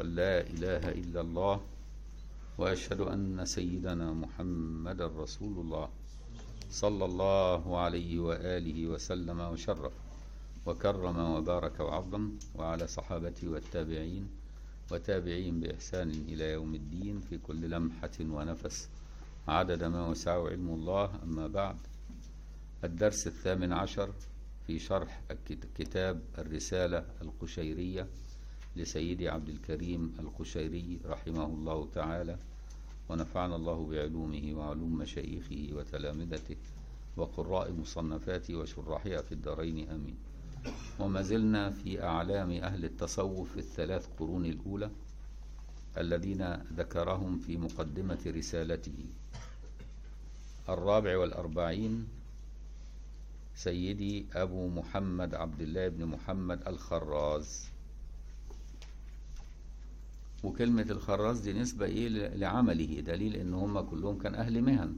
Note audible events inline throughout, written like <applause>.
أن لا إله إلا الله وأشهد أن سيدنا محمد رسول الله صلى الله عليه وآله وسلم وشرف وكرم وبارك وعظم وعلى صحابته والتابعين وتابعين بإحسان إلى يوم الدين في كل لمحة ونفس عدد ما وسعه علم الله. أما بعد الدرس الثامن عشر في شرح كتاب الرسالة القشيرية لسيدي عبد الكريم القشيري رحمه الله تعالى ونفعنا الله بعلومه وعلوم مشايخه وتلامذته وقراء مصنفاته وشراحها في الدارين آمين. وما زلنا في أعلام أهل التصوف في الثلاث قرون الأولى الذين ذكرهم في مقدمة رسالته. الرابع والأربعين سيدي أبو محمد عبد الله بن محمد الخراز. وكلمة الخراز دي نسبة إيه لعمله. دليل إن هم كلهم كان أهل مهن.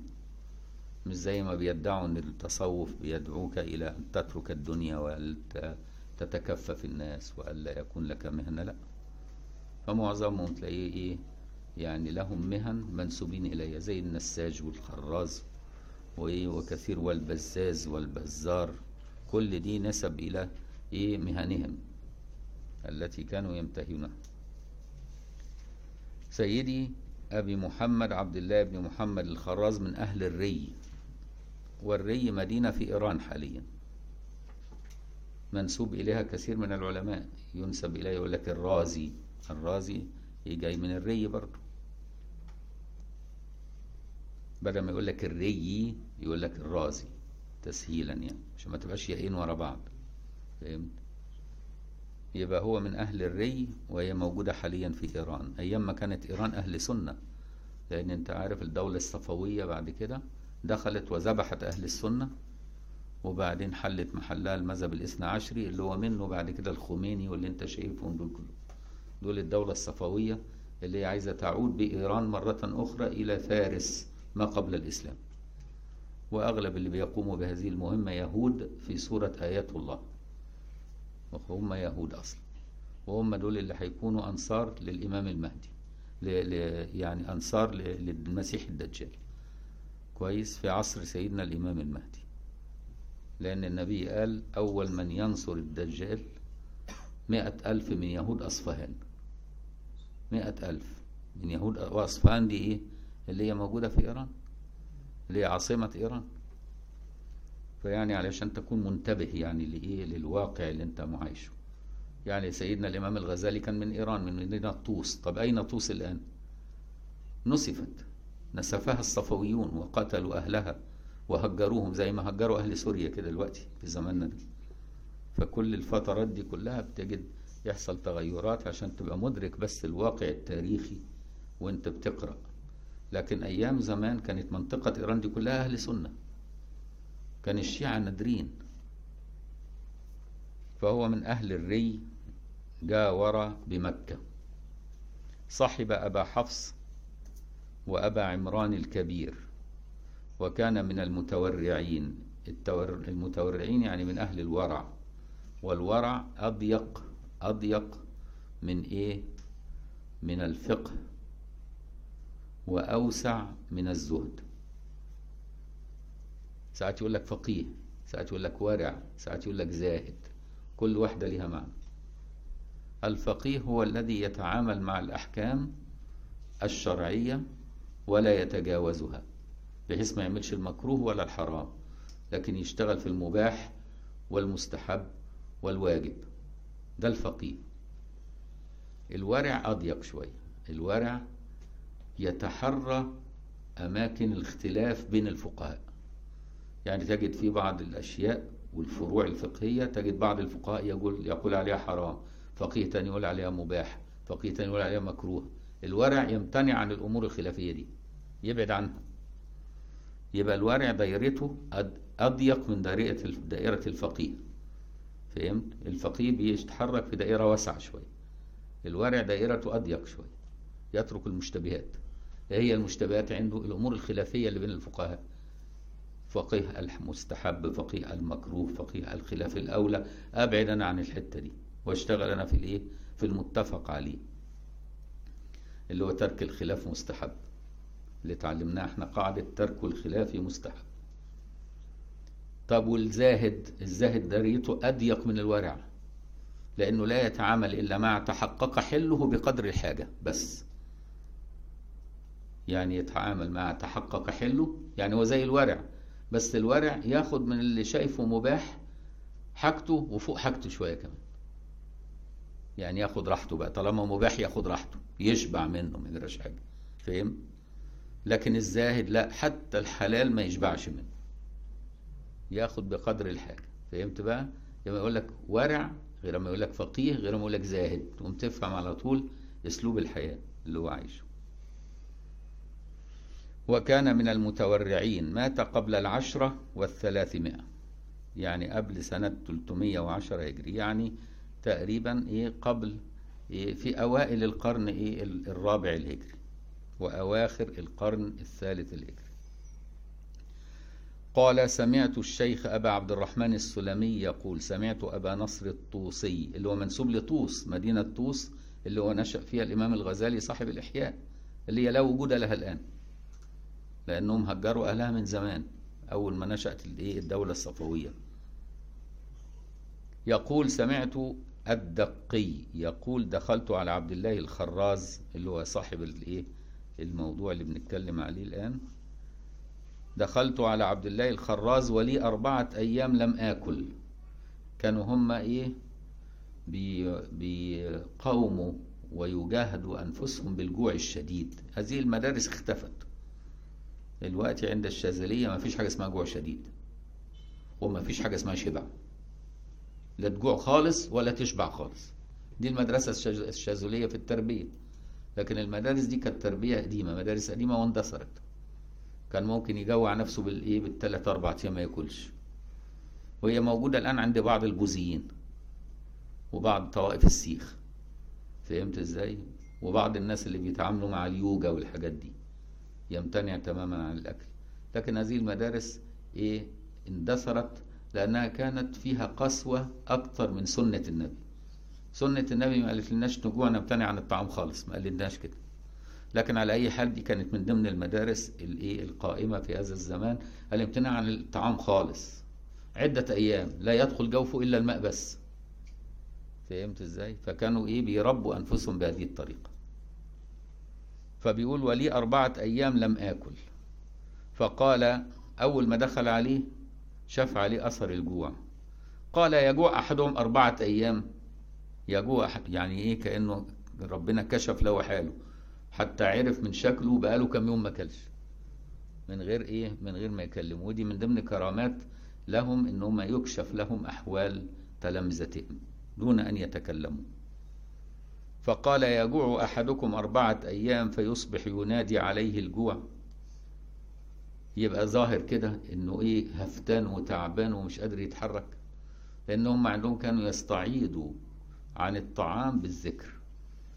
مش زي ما بيدعوا إن التصوف بيدعوك إلى أن تترك الدنيا وتتكفف الناس وألا يكون لك مهنة لا. فمعظمهم تلاقيه إيه يعني لهم مهن منسوبين إليها زي النساج والخراز وكثير والبزاز والبزار. كل دي نسب إلى إيه مهنهم التي كانوا يمتهنها. سيدي أبي محمد عبد الله بن محمد الخراز من أهل الري. والري مدينة في إيران حاليا. منسوب إليها كثير من العلماء. ينسب إليه يقول لك الرازي. الرازي جاي من الري برضه بدل ما يقول لك الري يقول لك الرازي. تسهيلا يعني عشان ما تبقاش ياقين ورا بعض. فهمت؟ يبقى هو من أهل الري وهي موجودة حاليا في إيران أيام ما كانت إيران أهل سنة. لأن أنت عارف الدولة الصفوية بعد كده دخلت وذبحت أهل السنة وبعدين حلت محلها المذهب الاثنى عشري اللي هو منه بعد كده الخميني واللي أنت شايفهم دول كلهم. دول الدولة الصفوية اللي هي عايزة تعود بإيران مرة أخرى إلى فارس ما قبل الإسلام. وأغلب اللي بيقوموا بهذه المهمة يهود في سورة آيات الله. وهم يهود أصلا. وهم دول اللي هيكونوا أنصار للإمام المهدي ل... ل... يعني أنصار ل... للمسيح الدجال. كويس في عصر سيدنا الإمام المهدي. لأن النبي قال أول من ينصر الدجال مئة ألف من يهود أصفهان. مئة ألف من يهود وأصفهان دي إيه؟ اللي هي موجودة في إيران. اللي هي عاصمة إيران. فيعني علشان تكون منتبه يعني لإيه؟ للواقع اللي أنت معايشه. يعني سيدنا الإمام الغزالي كان من إيران من مدينة طوس. طب أين طوس الآن؟ نسفت. نسفها الصفويون وقتلوا أهلها وهجروهم زي ما هجروا أهل سوريا كده دلوقتي في زماننا ده فكل الفترات دي كلها بتجد يحصل تغيرات عشان تبقى مدرك بس الواقع التاريخي وأنت بتقرأ. لكن أيام زمان كانت منطقة إيران دي كلها أهل سنة. كان الشيعة نادرين. فهو من أهل الري جاور بمكة. صحب أبا حفص وأبا عمران الكبير وكان من المتورعين. المتورعين يعني من أهل الورع. والورع أضيق أضيق من إيه؟ من الفقه وأوسع من الزهد. ساعات يقول لك فقيه ساعات يقول لك ورع ساعات يقول لك زاهد. كل واحدة لها معنى. الفقيه هو الذي يتعامل مع الأحكام الشرعية ولا يتجاوزها بحيث ما يعملش المكروه ولا الحرام لكن يشتغل في المباح والمستحب والواجب. ده الفقيه. الورع أضيق شوية. الورع يتحرى أماكن الاختلاف بين الفقهاء. يعني تجد في بعض الأشياء والفروع الفقهية تجد بعض الفقهاء يقول, يقول عليها حرام فقيه تاني يقول عليها مباح فقيه تاني يقول عليها مكروه. الورع يمتنع عن الأمور الخلافية دي يبعد عنها. يبقى الورع دايرته أضيق من دائرة دائرة الفقيه. فهمت؟ الفقيه بيتحرك في دائرة واسعة شوية. الورع دائرته أضيق شوية يترك المشتبهات. هي المشتبهات عنده الأمور الخلافية اللي بين الفقهاء. فقيه المستحب فقيه المكروه فقيه الخلاف الأولى أبعد أنا عن الحتة دي. واشتغل أنا في الإيه؟ في المتفق عليه. اللي هو ترك الخلاف مستحب. اللي اتعلمناه إحنا قاعدة ترك الخلاف مستحب. طب والزاهد؟ الزاهد ده ريته أضيق من الورع. لأنه لا يتعامل إلا مع تحقق حله بقدر الحاجة بس. يعني يتعامل مع تحقق حله؟ يعني هو زي الورع. بس الورع ياخد من اللي شايفه مباح حاجته وفوق حاجته شوية كمان. يعني ياخد راحته بقى طالما مباح ياخد راحته يشبع منه ما يجراش حاجة. فاهم؟ لكن الزاهد لا حتى الحلال ما يشبعش منه. ياخد بقدر الحاجة. فهمت بقى؟ لما يقول لك ورع غير ما يقول لك فقيه غير ما يقول لك زاهد. تقوم تفهم على طول أسلوب الحياة اللي هو عايشه. وكان من المتورعين مات قبل العشرة والثلاثمائة يعني قبل سنة 310 هجري يعني تقريبا إيه قبل إيه في أوائل القرن إيه الرابع الهجري وأواخر القرن الثالث الهجري. قال سمعت الشيخ أبا عبد الرحمن السلمي يقول سمعت أبا نصر الطوسي اللي هو منسوب لطوس مدينة طوس اللي هو نشأ فيها الإمام الغزالي صاحب الإحياء اللي هي لا وجود لها الآن. لأنهم هجروا أهلها من زمان أول ما نشأت الدولة الصفوية. يقول سمعت الدقي يقول دخلت على عبد الله الخراز اللي هو صاحب الإيه؟ الموضوع اللي بنتكلم عليه الآن. دخلت على عبد الله الخراز ولي أربعة أيام لم آكل. كانوا هم إيه؟ بي بيقاوموا ويجاهدوا أنفسهم بالجوع الشديد. هذه المدارس اختفت. دلوقتي عند الشاذلية ما فيش حاجة اسمها جوع شديد وما فيش حاجة اسمها شبع. لا تجوع خالص ولا تشبع خالص. دي المدرسة الشاذلية في التربية. لكن المدارس دي كانت تربية قديمة مدارس قديمة واندثرت. كان ممكن يجوع نفسه بالإيه؟ بالثلاث أربع أيام ما ياكلش. وهي موجودة الآن عند بعض البوذيين وبعض طوائف السيخ. فهمت إزاي؟ وبعض الناس اللي بيتعاملوا مع اليوجا والحاجات دي. يمتنع تماما عن الأكل. لكن هذه المدارس إيه اندثرت لأنها كانت فيها قسوة أكثر من سنة النبي. سنة النبي ما قالت لناش نجوع نمتنع عن الطعام خالص ما قالناش كده. لكن على أي حال دي كانت من ضمن المدارس الايه القائمة في هذا الزمان الامتناع عن الطعام خالص. عدة أيام لا يدخل جوفه إلا الماء بس فهمت إزاي؟ فكانوا إيه بيربوا أنفسهم بهذه الطريقة. فبيقول ولي أربعة أيام لم آكل. فقال أول ما دخل عليه شاف عليه أثر الجوع. قال يجوع أحدهم أربعة أيام. يجوع يعني إيه؟ كأنه ربنا كشف له حاله. حتى عرف من شكله بقاله كام يوم ما كلش من غير إيه؟ من غير ما يكلمه ودي من ضمن كرامات لهم إن هم يكشف لهم أحوال تلامذتهم دون أن يتكلموا. فقال يجوع أحدكم أربعة أيام فيصبح ينادي عليه الجوع. يبقى ظاهر كده إنه إيه هفتان وتعبان ومش قادر يتحرك لأن هم عندهم كانوا يستعيضوا عن الطعام بالذكر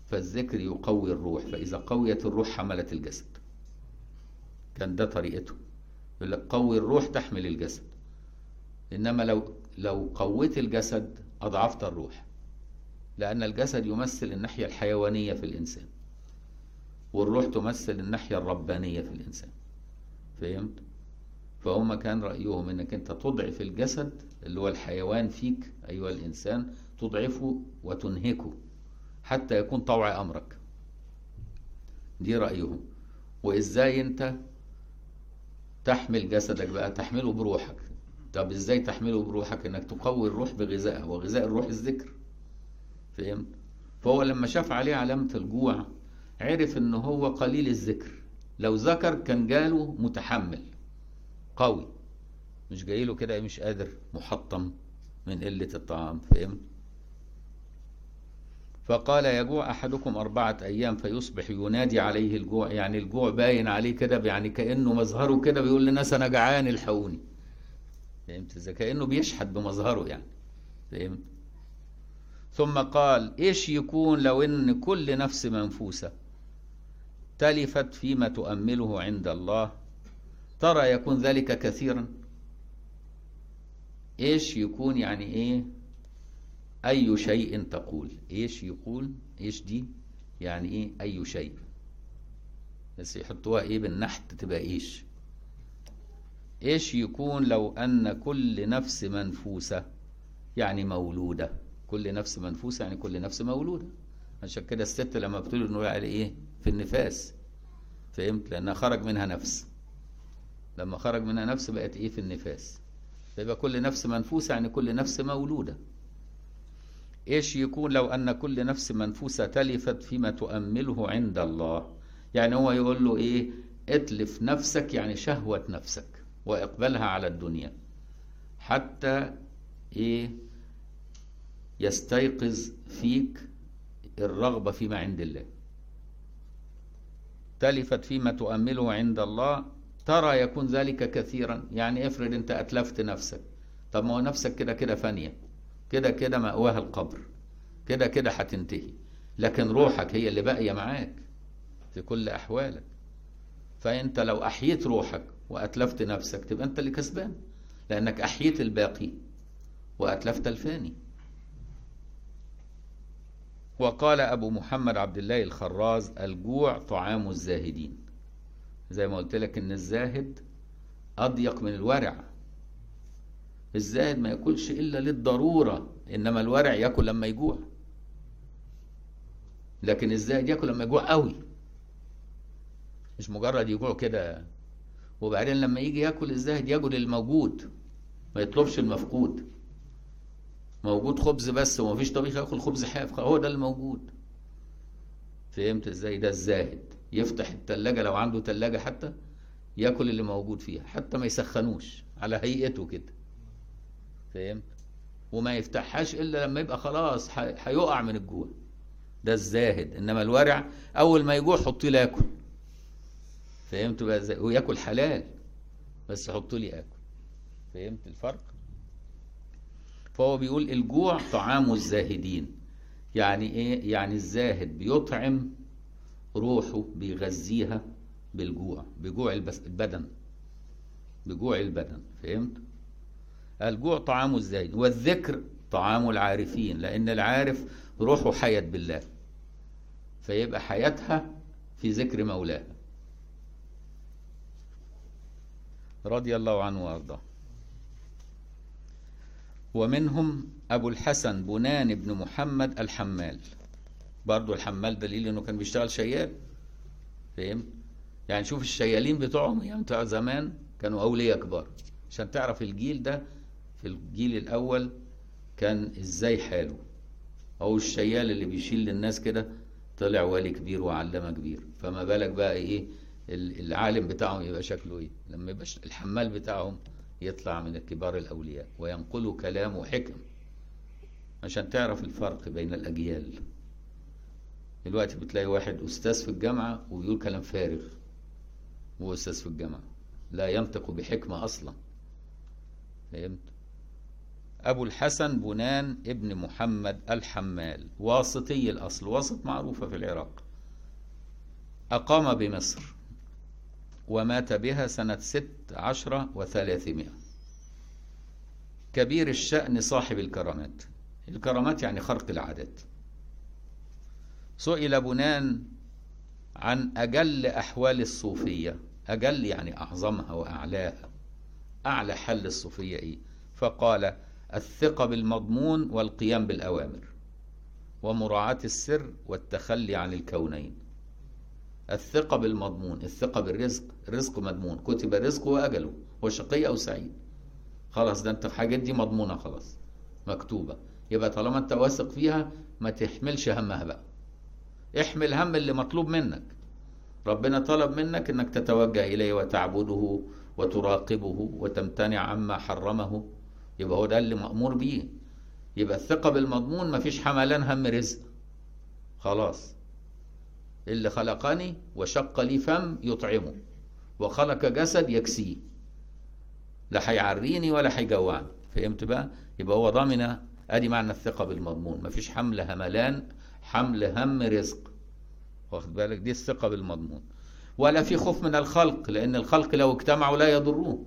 فالذكر يقوي الروح فإذا قويت الروح حملت الجسد. كان ده طريقته يقول لك قوي الروح تحمل الجسد إنما لو لو قويت الجسد أضعفت الروح. لأن الجسد يمثل الناحية الحيوانية في الإنسان والروح تمثل الناحية الربانية في الإنسان. فهمت؟ فهم كان رأيهم إنك أنت تضعف الجسد اللي هو الحيوان فيك أيها الإنسان تضعفه وتنهكه حتى يكون طوع أمرك. دي رأيهم. وإزاي أنت تحمل جسدك بقى؟ تحمله بروحك. طب إزاي تحمله بروحك؟ إنك تقوي الروح بغذائها. وغذاء الروح الذكر. فهمت فهو لما شاف عليه علامة الجوع عرف إن هو قليل الذكر. لو ذكر كان جاله متحمل قوي مش جاي له كده مش قادر محطم من قلة الطعام فهمت فقال يجوع أحدكم أربعة أيام فيصبح ينادي عليه الجوع يعني الجوع باين عليه كده يعني كأنه مظهره كده بيقول للناس أنا جعان الحقوني. فهمت؟ إزاي كأنه بيشحت بمظهره يعني فهمت؟ ثم قال إيش يكون لو إن كل نفس منفوسة؟ تلفت فيما تؤمله عند الله. ترى يكون ذلك كثيرا؟ إيش يكون يعني إيه؟ أي شيء تقول؟ إيش يقول؟ إيش دي؟ يعني إيه؟ أي شيء. بس يحطوها إيه بالنحت تبقى إيش؟ إيش يكون لو أن كل نفس منفوسة؟ يعني مولودة. كل نفس منفوسة يعني كل نفس مولودة. عشان كده الست لما بتولد نقول على إيه؟ في النفاس. فهمت؟ لأنها خرج منها نفس. لما خرج منها نفس بقت إيه؟ في النفاس. فيبقى كل نفس منفوسة يعني كل نفس مولودة. إيش يكون لو أن كل نفس منفوسة تلفت فيما تؤمله عند الله؟ يعني هو يقول له إيه؟ اتلف نفسك يعني شهوة نفسك وإقبلها على الدنيا. حتى إيه؟ يستيقظ فيك الرغبة فيما عند الله. تلفت فيما تؤمله عند الله ترى يكون ذلك كثيرا. يعني افرض انت أتلفت نفسك. طب ما هو نفسك كده كده فانية. كده كده مأواها القبر. كده كده هتنتهي لكن روحك هي اللي باقية معاك في كل أحوالك. فأنت لو أحييت روحك وأتلفت نفسك تبقى أنت اللي كسبان. لأنك أحييت الباقي وأتلفت الفاني. وقال أبو محمد عبد الله الخراز الجوع طعام الزاهدين. زي ما قلت لك إن الزاهد أضيق من الورع. الزاهد ما يأكلش إلا للضرورة إنما الورع يأكل لما يجوع. لكن الزاهد يأكل لما يجوع قوي. مش مجرد يجوع كده. وبعدين لما يجي يأكل الزاهد ياكل الموجود ما يطلبش المفقود. موجود خبز بس ومفيش طبيخ ياكل خبز حاف هو ده الموجود فهمت إزاي؟ ده الزاهد. يفتح التلاجة لو عنده تلاجة حتى ياكل اللي موجود فيها حتى ما يسخنوش على هيئته كده. فهمت وما يفتحهاش إلا لما يبقى خلاص هيقع من الجوع. ده الزاهد. إنما الورع أول ما يجوع حطيه له ياكل. فهمت بقى إزاي؟ وياكل حلال بس حطوا لي اكل فهمت الفرق؟ فهو بيقول الجوع طعام الزاهدين. يعني إيه؟ يعني الزاهد بيطعم روحه بيغذيها بالجوع بجوع البدن. بجوع البدن فهمت؟ الجوع طعام الزاهد والذكر طعام العارفين لأن العارف روحه حيت بالله. فيبقى حياتها في ذكر مولاها. رضي الله عنه وأرضاه. ومنهم أبو الحسن بنان بن محمد الحمال. برضو الحمال دليل إنه كان بيشتغل شيال. فهمت يعني شوف الشيالين بتوعهم أيام بتوع زمان كانوا أولياء كبار عشان تعرف الجيل ده في الجيل الأول كان إزاي حاله. أو الشيال اللي بيشيل للناس كده طلع والي كبير وعلامة كبير. فما بالك بقى إيه العالم بتاعهم يبقى شكله إيه؟ لما يبقى الحمال بتاعهم يطلع من كبار الأولياء وينقلوا كلام وحكم. عشان تعرف الفرق بين الأجيال. دلوقتي بتلاقي واحد أستاذ في الجامعة وبيقول كلام فارغ. هو أستاذ في الجامعة. لا ينطق بحكمة أصلا. فهمت؟ أبو الحسن بنان ابن محمد الحمال. واسطي الأصل. واسط معروفة في العراق. أقام بمصر. ومات بها سنة ست عشرة وثلاثمائة. كبير الشأن صاحب الكرامات. الكرامات يعني خرق العادات. سئل بنان عن أجل أحوال الصوفية. أجل يعني أعظمها وأعلاها. أعلى حل الصوفية إيه؟ فقال الثقة بالمضمون والقيام بالأوامر ومراعاة السر والتخلي عن الكونين. الثقة بالمضمون الثقة بالرزق الرزق مضمون كتب رزقه وأجله هو شقي أو سعيد. خلاص ده انت الحاجات دي مضمونة خلاص مكتوبة. يبقى طالما انت واثق فيها ما تحملش همها بقى. احمل هم اللي مطلوب منك. ربنا طلب منك إنك تتوجه إليه وتعبده وتراقبه وتمتنع عما حرمه. يبقى هو ده اللي مأمور بيه. يبقى الثقة بالمضمون مفيش حملان هم رزق. خلاص. اللي خلقني وشق لي فم يطعمه وخلق جسد يكسيه. لا هيعريني ولا هيجوعني فهمت بقى؟ يبقى هو ضامن ادي معنى الثقة بالمضمون. مفيش حمل هملان حمل هم رزق. واخد بالك؟ دي الثقة بالمضمون. ولا في خوف من الخلق لأن الخلق لو اجتمعوا لا يضروه.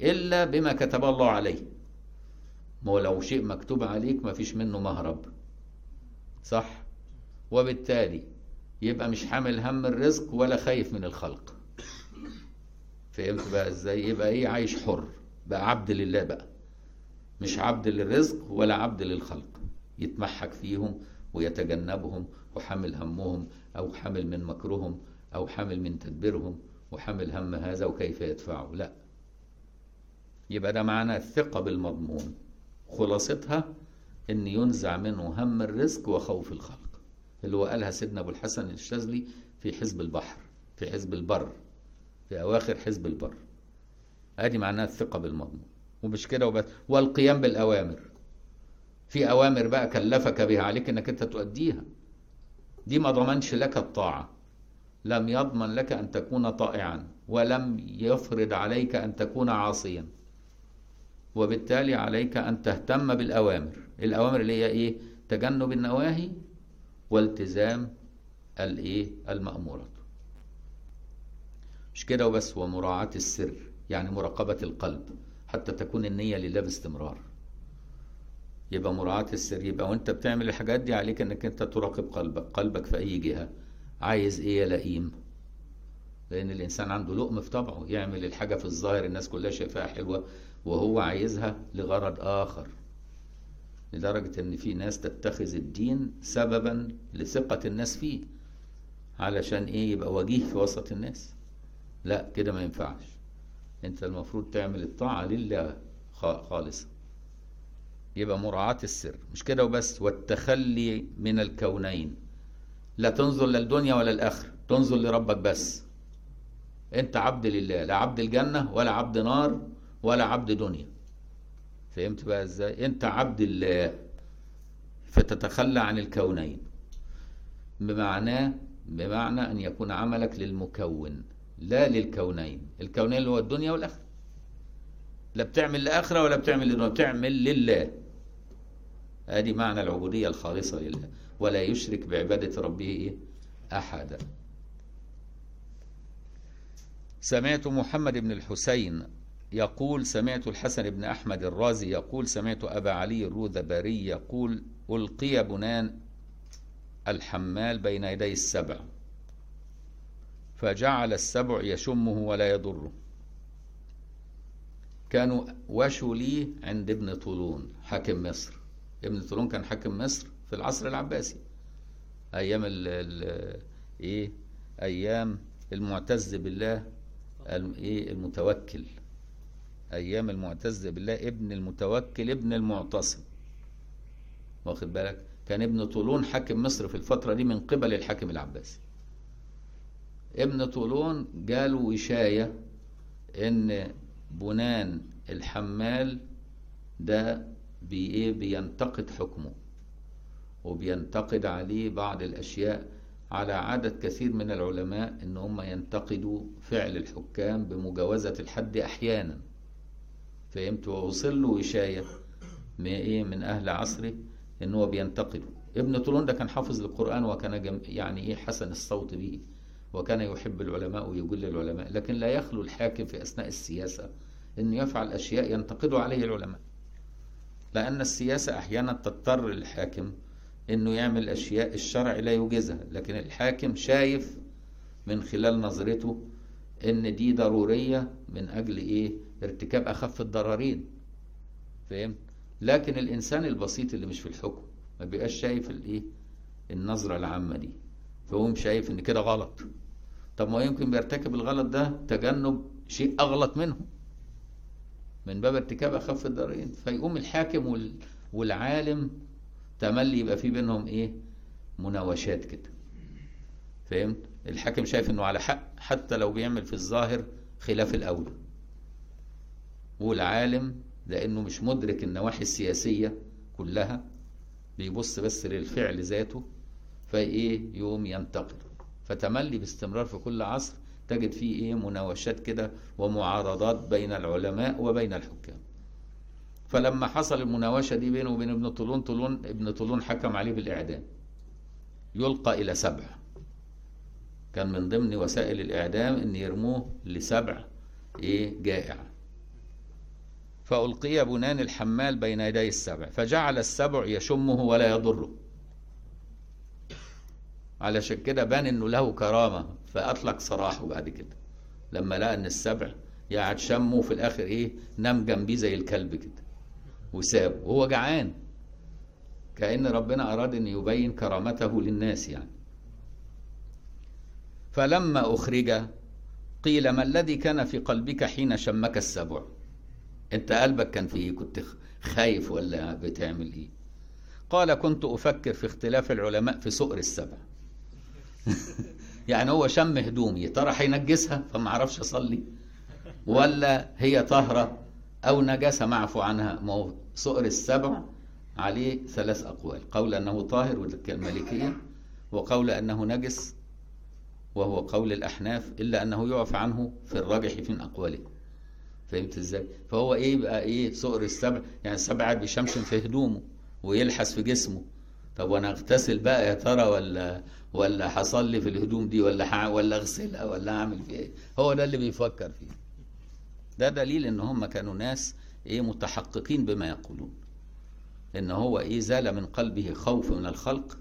إلا بما كتب الله عليه. ما لو شيء مكتوب عليك مفيش منه مهرب. صح؟ وبالتالي يبقى مش حامل هم الرزق ولا خايف من الخلق. فهمت بقى إزاي؟ يبقى إيه؟ عايش حر. بقى عبد لله بقى. مش عبد للرزق ولا عبد للخلق. يتمحك فيهم ويتجنبهم وحامل همهم أو حامل من مكرهم أو حامل من تدبيرهم وحامل هم هذا وكيف يدفعه. لا. يبقى ده معنى الثقة بالمضمون. خلاصتها إن ينزع منه هم الرزق وخوف الخلق. اللي هو قالها سيدنا أبو الحسن الشاذلي في حزب البحر في حزب البر في أواخر حزب البر. أدي معناها الثقة بالمضمون. ومش كده وبس. والقيام بالأوامر. في أوامر بقى كلفك بها عليك إنك أنت تؤديها. دي ما ضمنش لك الطاعة. لم يضمن لك أن تكون طائعا. ولم يفرض عليك أن تكون عاصيا. وبالتالي عليك أن تهتم بالأوامر. الأوامر اللي هي إيه؟ تجنب النواهي والتزام الإيه؟ المأمورات مش كده وبس ومراعاة السر يعني مراقبة القلب حتى تكون النية لله باستمرار. يبقى مراعاة السر يبقى وأنت بتعمل الحاجات دي عليك إنك أنت تراقب قلبك قلبك في أي جهة. عايز إيه يا لئيم؟ لأن الإنسان عنده لؤم في طبعه يعمل الحاجة في الظاهر الناس كلها شايفاها حلوة وهو عايزها لغرض آخر. لدرجة إن في ناس تتخذ الدين سببا لثقة الناس فيه علشان إيه؟ يبقى وجيه في وسط الناس. لا كده ما ينفعش. أنت المفروض تعمل الطاعة لله خالصة يبقى مراعاة السر. مش كده وبس؟ والتخلي من الكونين. لا تنظر للدنيا ولا الآخرة. تنظر لربك بس. أنت عبد لله. لا عبد الجنة ولا عبد نار ولا عبد دنيا. فهمت بقى إزاي؟ أنت عبد الله فتتخلى عن الكونين. بمعناه بمعنى أن يكون عملك للمكون لا للكونين. الكونين اللي هو الدنيا والآخرة. لا بتعمل لآخرة ولا بتعمل لدنيا بتعمل لله. ادي معنى العبودية الخالصة لله. ولا يشرك بعبادة ربه إيه أحدا. سمعت محمد بن الحسين يقول سمعت الحسن بن أحمد الرازي يقول سمعت أبا علي الروذباري يقول ألقي بنان الحمال بين يدي السبع فجعل السبع يشمه ولا يضره. كانوا وشوا لي عند ابن طولون حاكم مصر. ابن طولون كان حاكم مصر في العصر العباسي. أيام ال ال إيه؟ أيام المعتز بالله إيه؟ المتوكل. أيام المعتز بالله ابن المتوكل ابن المعتصم. واخد بالك؟ كان ابن طولون حاكم مصر في الفترة دي من قبل الحاكم العباسي. ابن طولون جاله وشاية إن بنان الحمال ده بي إيه؟ بينتقد حكمه وبينتقد عليه بعض الأشياء على عدد كثير من العلماء إن هم ينتقدوا فعل الحكام بمجاوزة الحد أحيانا. فهمت ووصل له وشاية من إيه من أهل عصره إن هو بينتقده. ابن طولون ده كان حافظ للقرآن وكان جم يعني إيه حسن الصوت به وكان يحب العلماء ويجل العلماء لكن لا يخلو الحاكم في أثناء السياسة إنه يفعل أشياء ينتقد عليه العلماء. لأن السياسة أحيانا تضطر الحاكم إنه يعمل أشياء الشرع لا يوجزها لكن الحاكم شايف من خلال نظرته إن دي ضرورية من أجل إيه؟ ارتكاب أخف الضررين فهمت لكن الإنسان البسيط اللي مش في الحكم ما بيبقاش شايف الإيه؟ النظرة العامة دي فهو شايف إن كده غلط. طب ما يمكن بيرتكب الغلط ده تجنب شيء أغلط منه من باب ارتكاب أخف الضررين. فيقوم الحاكم والعالم تملي يبقى في بينهم إيه؟ مناوشات كده. فهمت؟ الحاكم شايف إنه على حق حتى لو بيعمل في الظاهر خلاف الأولى. والعالم لأنه مش مدرك النواحي السياسية كلها بيبص بس للفعل ذاته فإيه؟ يقوم ينتقد. فتملي باستمرار في كل عصر تجد فيه إيه؟ مناوشات كده ومعارضات بين العلماء وبين الحكام. فلما حصل المناوشة دي بينه وبين ابن طولون طولون ابن طولون حكم عليه بالإعدام. يلقى إلى سبع. كان من ضمن وسائل الإعدام إن يرموه لسبع إيه؟ جائع. فألقي بنان الحمال بين يدي السبع فجعل السبع يشمه ولا يضره علشان كده بان إنه له كرامة فأطلق سراحه بعد كده. لما لقى إن السبع قاعد شمه في الآخر إيه نام جنبيه زي الكلب كده وسابه. وهو جعان. كأن ربنا أراد أن يبين كرامته للناس يعني. فلما أخرج قيل ما الذي كان في قلبك حين شمك السبع؟ انت قلبك كان في إيه كنت خايف ولا بتعمل إيه؟ قال كنت أفكر في اختلاف العلماء في سؤر السبع. <laughs> يعني هو شم هدومي ترى هينجسها؟ فما أعرفش أصلي. ولا هي طهره أو نجاسة معفو عنها. ما هو سؤر السبع عليه ثلاث أقوال. قول أنه طاهر والمالكيه وقول أنه نجس وهو قول الأحناف. إلا أنه يعفى عنه في الراجح من أقواله. فهمت إزاي؟ فهو إيه بقى إيه سؤر السبع يعني السبع بيشمشم في هدومه ويلحس في جسمه طب وأنا اغتسل بقى يا ترى ولا ولا هصلي في الهدوم دي ولا ولا اغسلها ولا اعمل فيها إيه؟ هو ده اللي بيفكر فيه. ده دليل ان هم كانوا ناس إيه متحققين بما يقولون. ان هو إيه زال من قلبه خوف من الخلق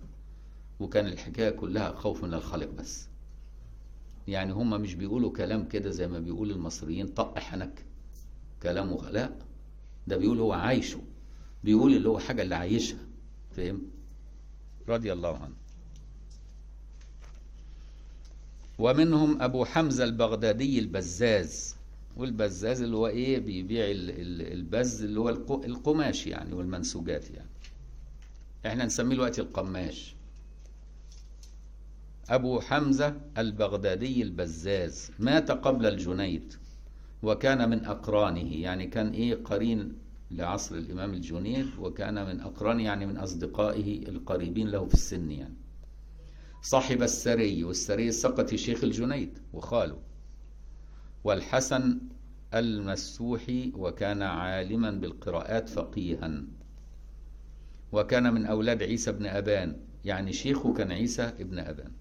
وكان الحكاية كلها خوف من الخالق بس. يعني هم مش بيقولوا كلام كده زي ما بيقول المصريين طق حنك كلامه لا ده بيقول هو عايشه. بيقول اللي هو حاجة اللي عايشها. فهم رضي الله عنه. ومنهم أبو حمزة البغدادي البزاز. والبزاز اللي هو إيه؟ بيبيع البز اللي هو القماش يعني والمنسوجات يعني. إحنا نسميه دلوقتي القماش. أبو حمزة البغدادي البزاز. مات قبل الجنيد. وكان من أقرانه يعني كان إيه قرين لعصر الإمام الجنيد وكان من أقرانه يعني من أصدقائه القريبين له في السن يعني. صاحب السري والسري السقطي شيخ الجنيد وخاله. والحسن المسوحي وكان عالما بالقراءات فقيها. وكان من أولاد عيسى بن أبان يعني شيخه كان عيسى ابن أبان.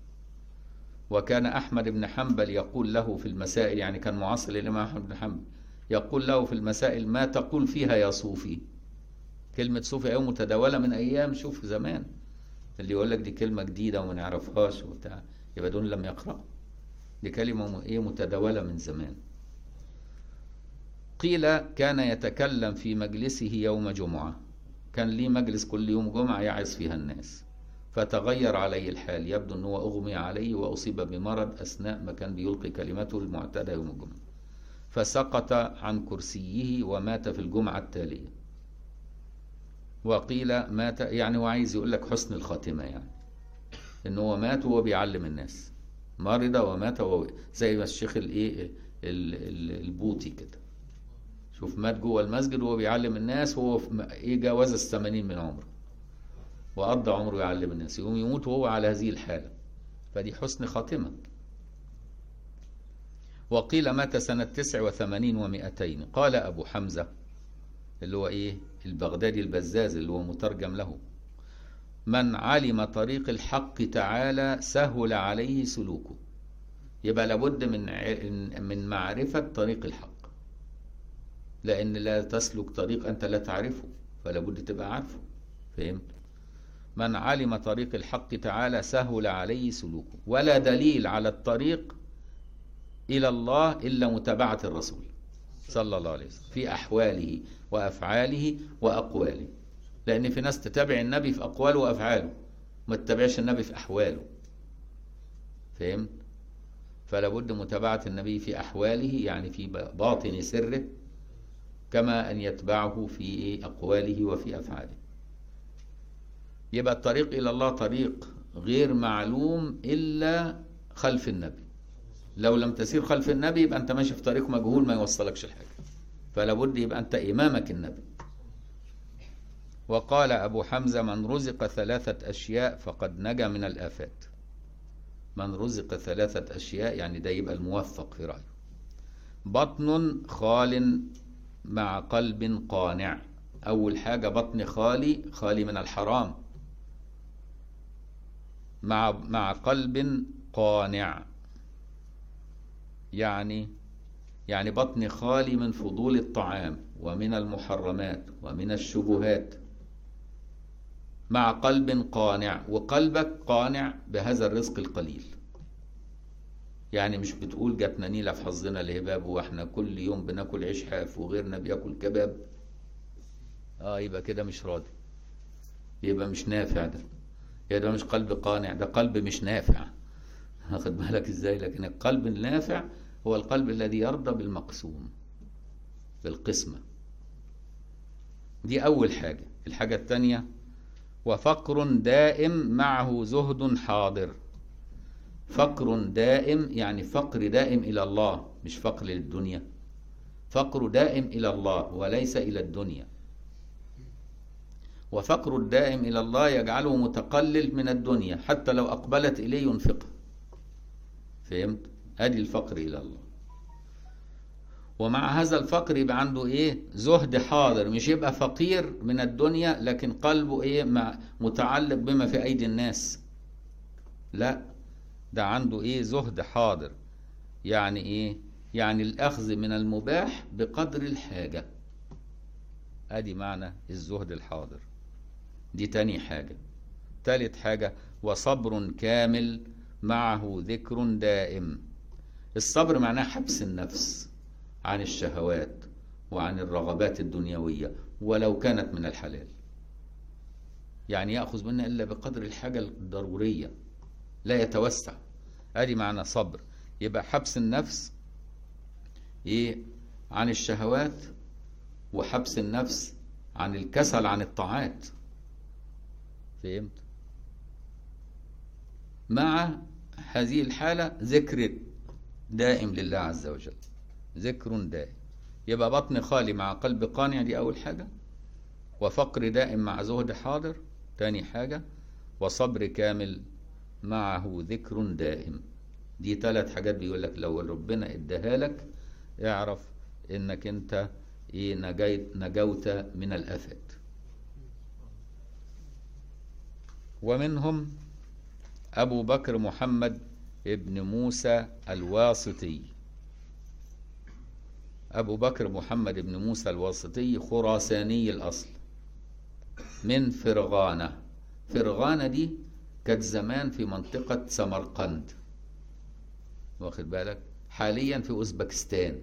وكان أحمد بن حنبل يقول له في المسائل يعني كان معاصر للإمام أحمد بن حنبل يقول له في المسائل ما تقول فيها يا صوفي؟ كلمة صوفي أيوة متداولة من أيام شوف زمان. اللي يقول لك دي كلمة جديدة وما نعرفهاش وبتاع يبقى دول لم يقرأ. دي كلمة إيه متداولة من زمان. قيل كان يتكلم في مجلسه يوم جمعة. كان ليه مجلس كل يوم جمعة يعظ فيها الناس. فتغير عليه الحال. يبدو أنه أغمي عليه وأصيب بمرض أثناء ما كان بيلقي كلمته المعتادة يوم الجمعة. فسقط عن كرسيه ومات في الجمعة التالية. وقيل مات يعني هو عايز يقول لك حسن الخاتمة يعني. إن هو مات وهو بيعلم الناس. مرض ومات وهو زي ما الشيخ الايه البوطي كده. شوف مات جوه المسجد وهو بيعلم الناس وهو إيه جاوز الثمانين من عمره. وقضى عمره يعلم الناس يقوم يموت وهو على هذه الحالة. فدي حسن خاتمة. وقيل مات سنة تسع وثمانين ومائتين قال أبو حمزة اللي هو إيه؟ البغدادي البزاز اللي هو مترجم له. من علم طريق الحق تعالى سهل عليه سلوكه. يبقى لابد من من معرفة طريق الحق. لأن لا تسلك طريق أنت لا تعرفه فلا بد تبقى عارفه. فهمت؟ من علم طريق الحق تعالى سهل عليه سلوكه. ولا دليل على الطريق إلى الله إلا متابعة الرسول صلى الله عليه وسلم في أحواله وأفعاله وأقواله. لأن في ناس تتابع النبي في أقواله وأفعاله ما تتابعش النبي في أحواله. فهمت؟ فلا بد متابعة النبي في أحواله يعني في باطن سره كما أن يتبعه في أقواله وفي أفعاله. يبقى الطريق إلى الله طريق غير معلوم إلا خلف النبي. لو لم تسير خلف النبي يبقى أنت ماشي في طريق مجهول ما يوصلكش الحاجة. فلا بد يبقى أنت إمامك النبي. وقال أبو حمزة من رزق ثلاثة أشياء فقد نجا من الآفات. من رزق ثلاثة أشياء يعني ده يبقى الموفق في رأيه. بطن خال مع قلب قانع. أول حاجة بطن خالي خالي من الحرام. مع مع قلب قانع. يعني يعني بطن خالي من فضول الطعام ومن المحرمات ومن الشبهات. مع قلب قانع وقلبك قانع بهذا الرزق القليل. يعني مش بتقول جاتنا نيلة في حظنا الهباب وإحنا كل يوم بناكل عيش حاف وغيرنا بياكل كباب. آه يبقى كده مش راضي. يبقى مش نافع ده. يبقى ده مش قلب قانع ده قلب مش نافع. <laughs> واخد بالك إزاي؟ لكن القلب النافع هو القلب الذي يرضى بالمقسوم بالقسمة. دي أول حاجة. الحاجة الثانية وفقر دائم معه زهد حاضر. فقر دائم يعني فقر دائم إلى الله مش فقر للدنيا. فقر دائم إلى الله وليس إلى الدنيا. وفقر الدائم إلى الله يجعله متقلل من الدنيا حتى لو أقبلت إليه ينفقها فهمت؟ أدي الفقر إلى الله. ومع هذا الفقر يبقى عنده إيه؟ زهد حاضر. مش يبقى فقير من الدنيا لكن قلبه إيه؟ مع متعلق بما في أيدي الناس. لا ده عنده إيه؟ زهد حاضر. يعني إيه؟ يعني الأخذ من المباح بقدر الحاجة. أدي معنى الزهد الحاضر. دي تاني حاجة. تالت حاجة وصبر كامل معه ذكر دائم. الصبر معناه حبس النفس عن الشهوات وعن الرغبات الدنيوية ولو كانت من الحلال. يعني يأخذ منها إلا بقدر الحاجة الضرورية لا يتوسع. أدي معنى صبر. يبقى حبس النفس إيه؟ عن الشهوات وحبس النفس عن الكسل عن الطاعات. فهمت؟ مع هذه الحالة ذكر دائم لله عز وجل. ذكر دائم. يبقى بطن خالي مع قلب قانع دي أول حاجة وفقر دائم مع زهد حاضر تاني حاجة وصبر كامل معه ذكر دائم. دي ثلاث حاجات بيقول لك لو ربنا اداها لك اعرف إنك أنت إيه نجيت نجوت من الآفات. ومنهم أبو بكر محمد ابن موسى الواسطي. أبو بكر محمد ابن موسى الواسطي خراساني الأصل من فرغانة. فرغانة دي كانت زمان في منطقة سمرقند. واخد بالك؟ حاليا في أوزبكستان.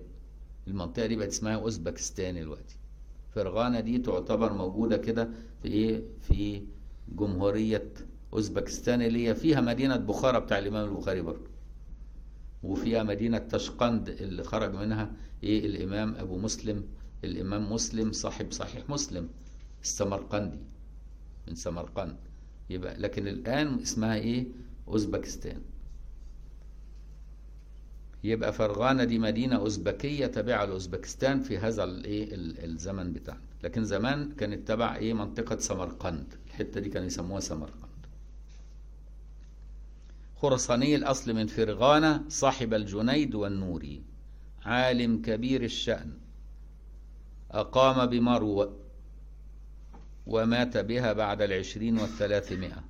المنطقة دي بقت اسمها أوزبكستان دلوقتي. فرغانة دي تعتبر موجودة كده في إيه؟ في جمهورية أوزبكستان اللي هي فيها مدينة بخارى بتاع الإمام البخاري برضه. وفيها مدينة تشقند اللي خرج منها إيه؟ الإمام أبو مسلم. الإمام مسلم صاحب صحيح مسلم السمرقندي. من سمرقند. يبقى لكن الآن اسمها إيه؟ أوزبكستان. يبقى فرغانة دي مدينة أوزبكية تابعة لأوزبكستان في هذا الايه الزمن بتاعنا. لكن زمان كانت تبع إيه؟ منطقة سمرقند. الحتة دي كانوا يسموها سمرقند. خرساني الأصل من فرغانة صاحب الجنيد والنوري عالم كبير الشأن أقام بمروى ومات بها بعد العشرين والثلاثمائة.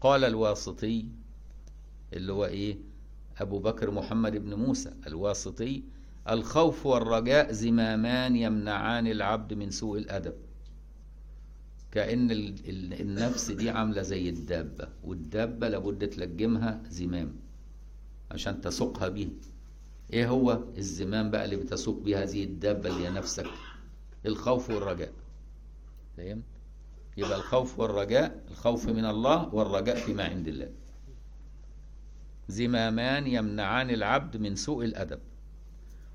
قال الواسطي اللي هو إيه؟ أبو بكر محمد بن موسى الواسطي الخوف والرجاء زمامان يمنعان العبد من سوء الأدب. كأن النفس دي عاملة زي الدابة والدابة لابد تلجمها زمام عشان تسوقها به إيه هو الزمام بقى اللي بتسوق بيه هذه الدابة اللي هي نفسك؟ الخوف والرجاء. فهمت يبقى الخوف والرجاء الخوف من الله والرجاء فيما عند الله. زمامان يمنعان العبد من سوء الأدب.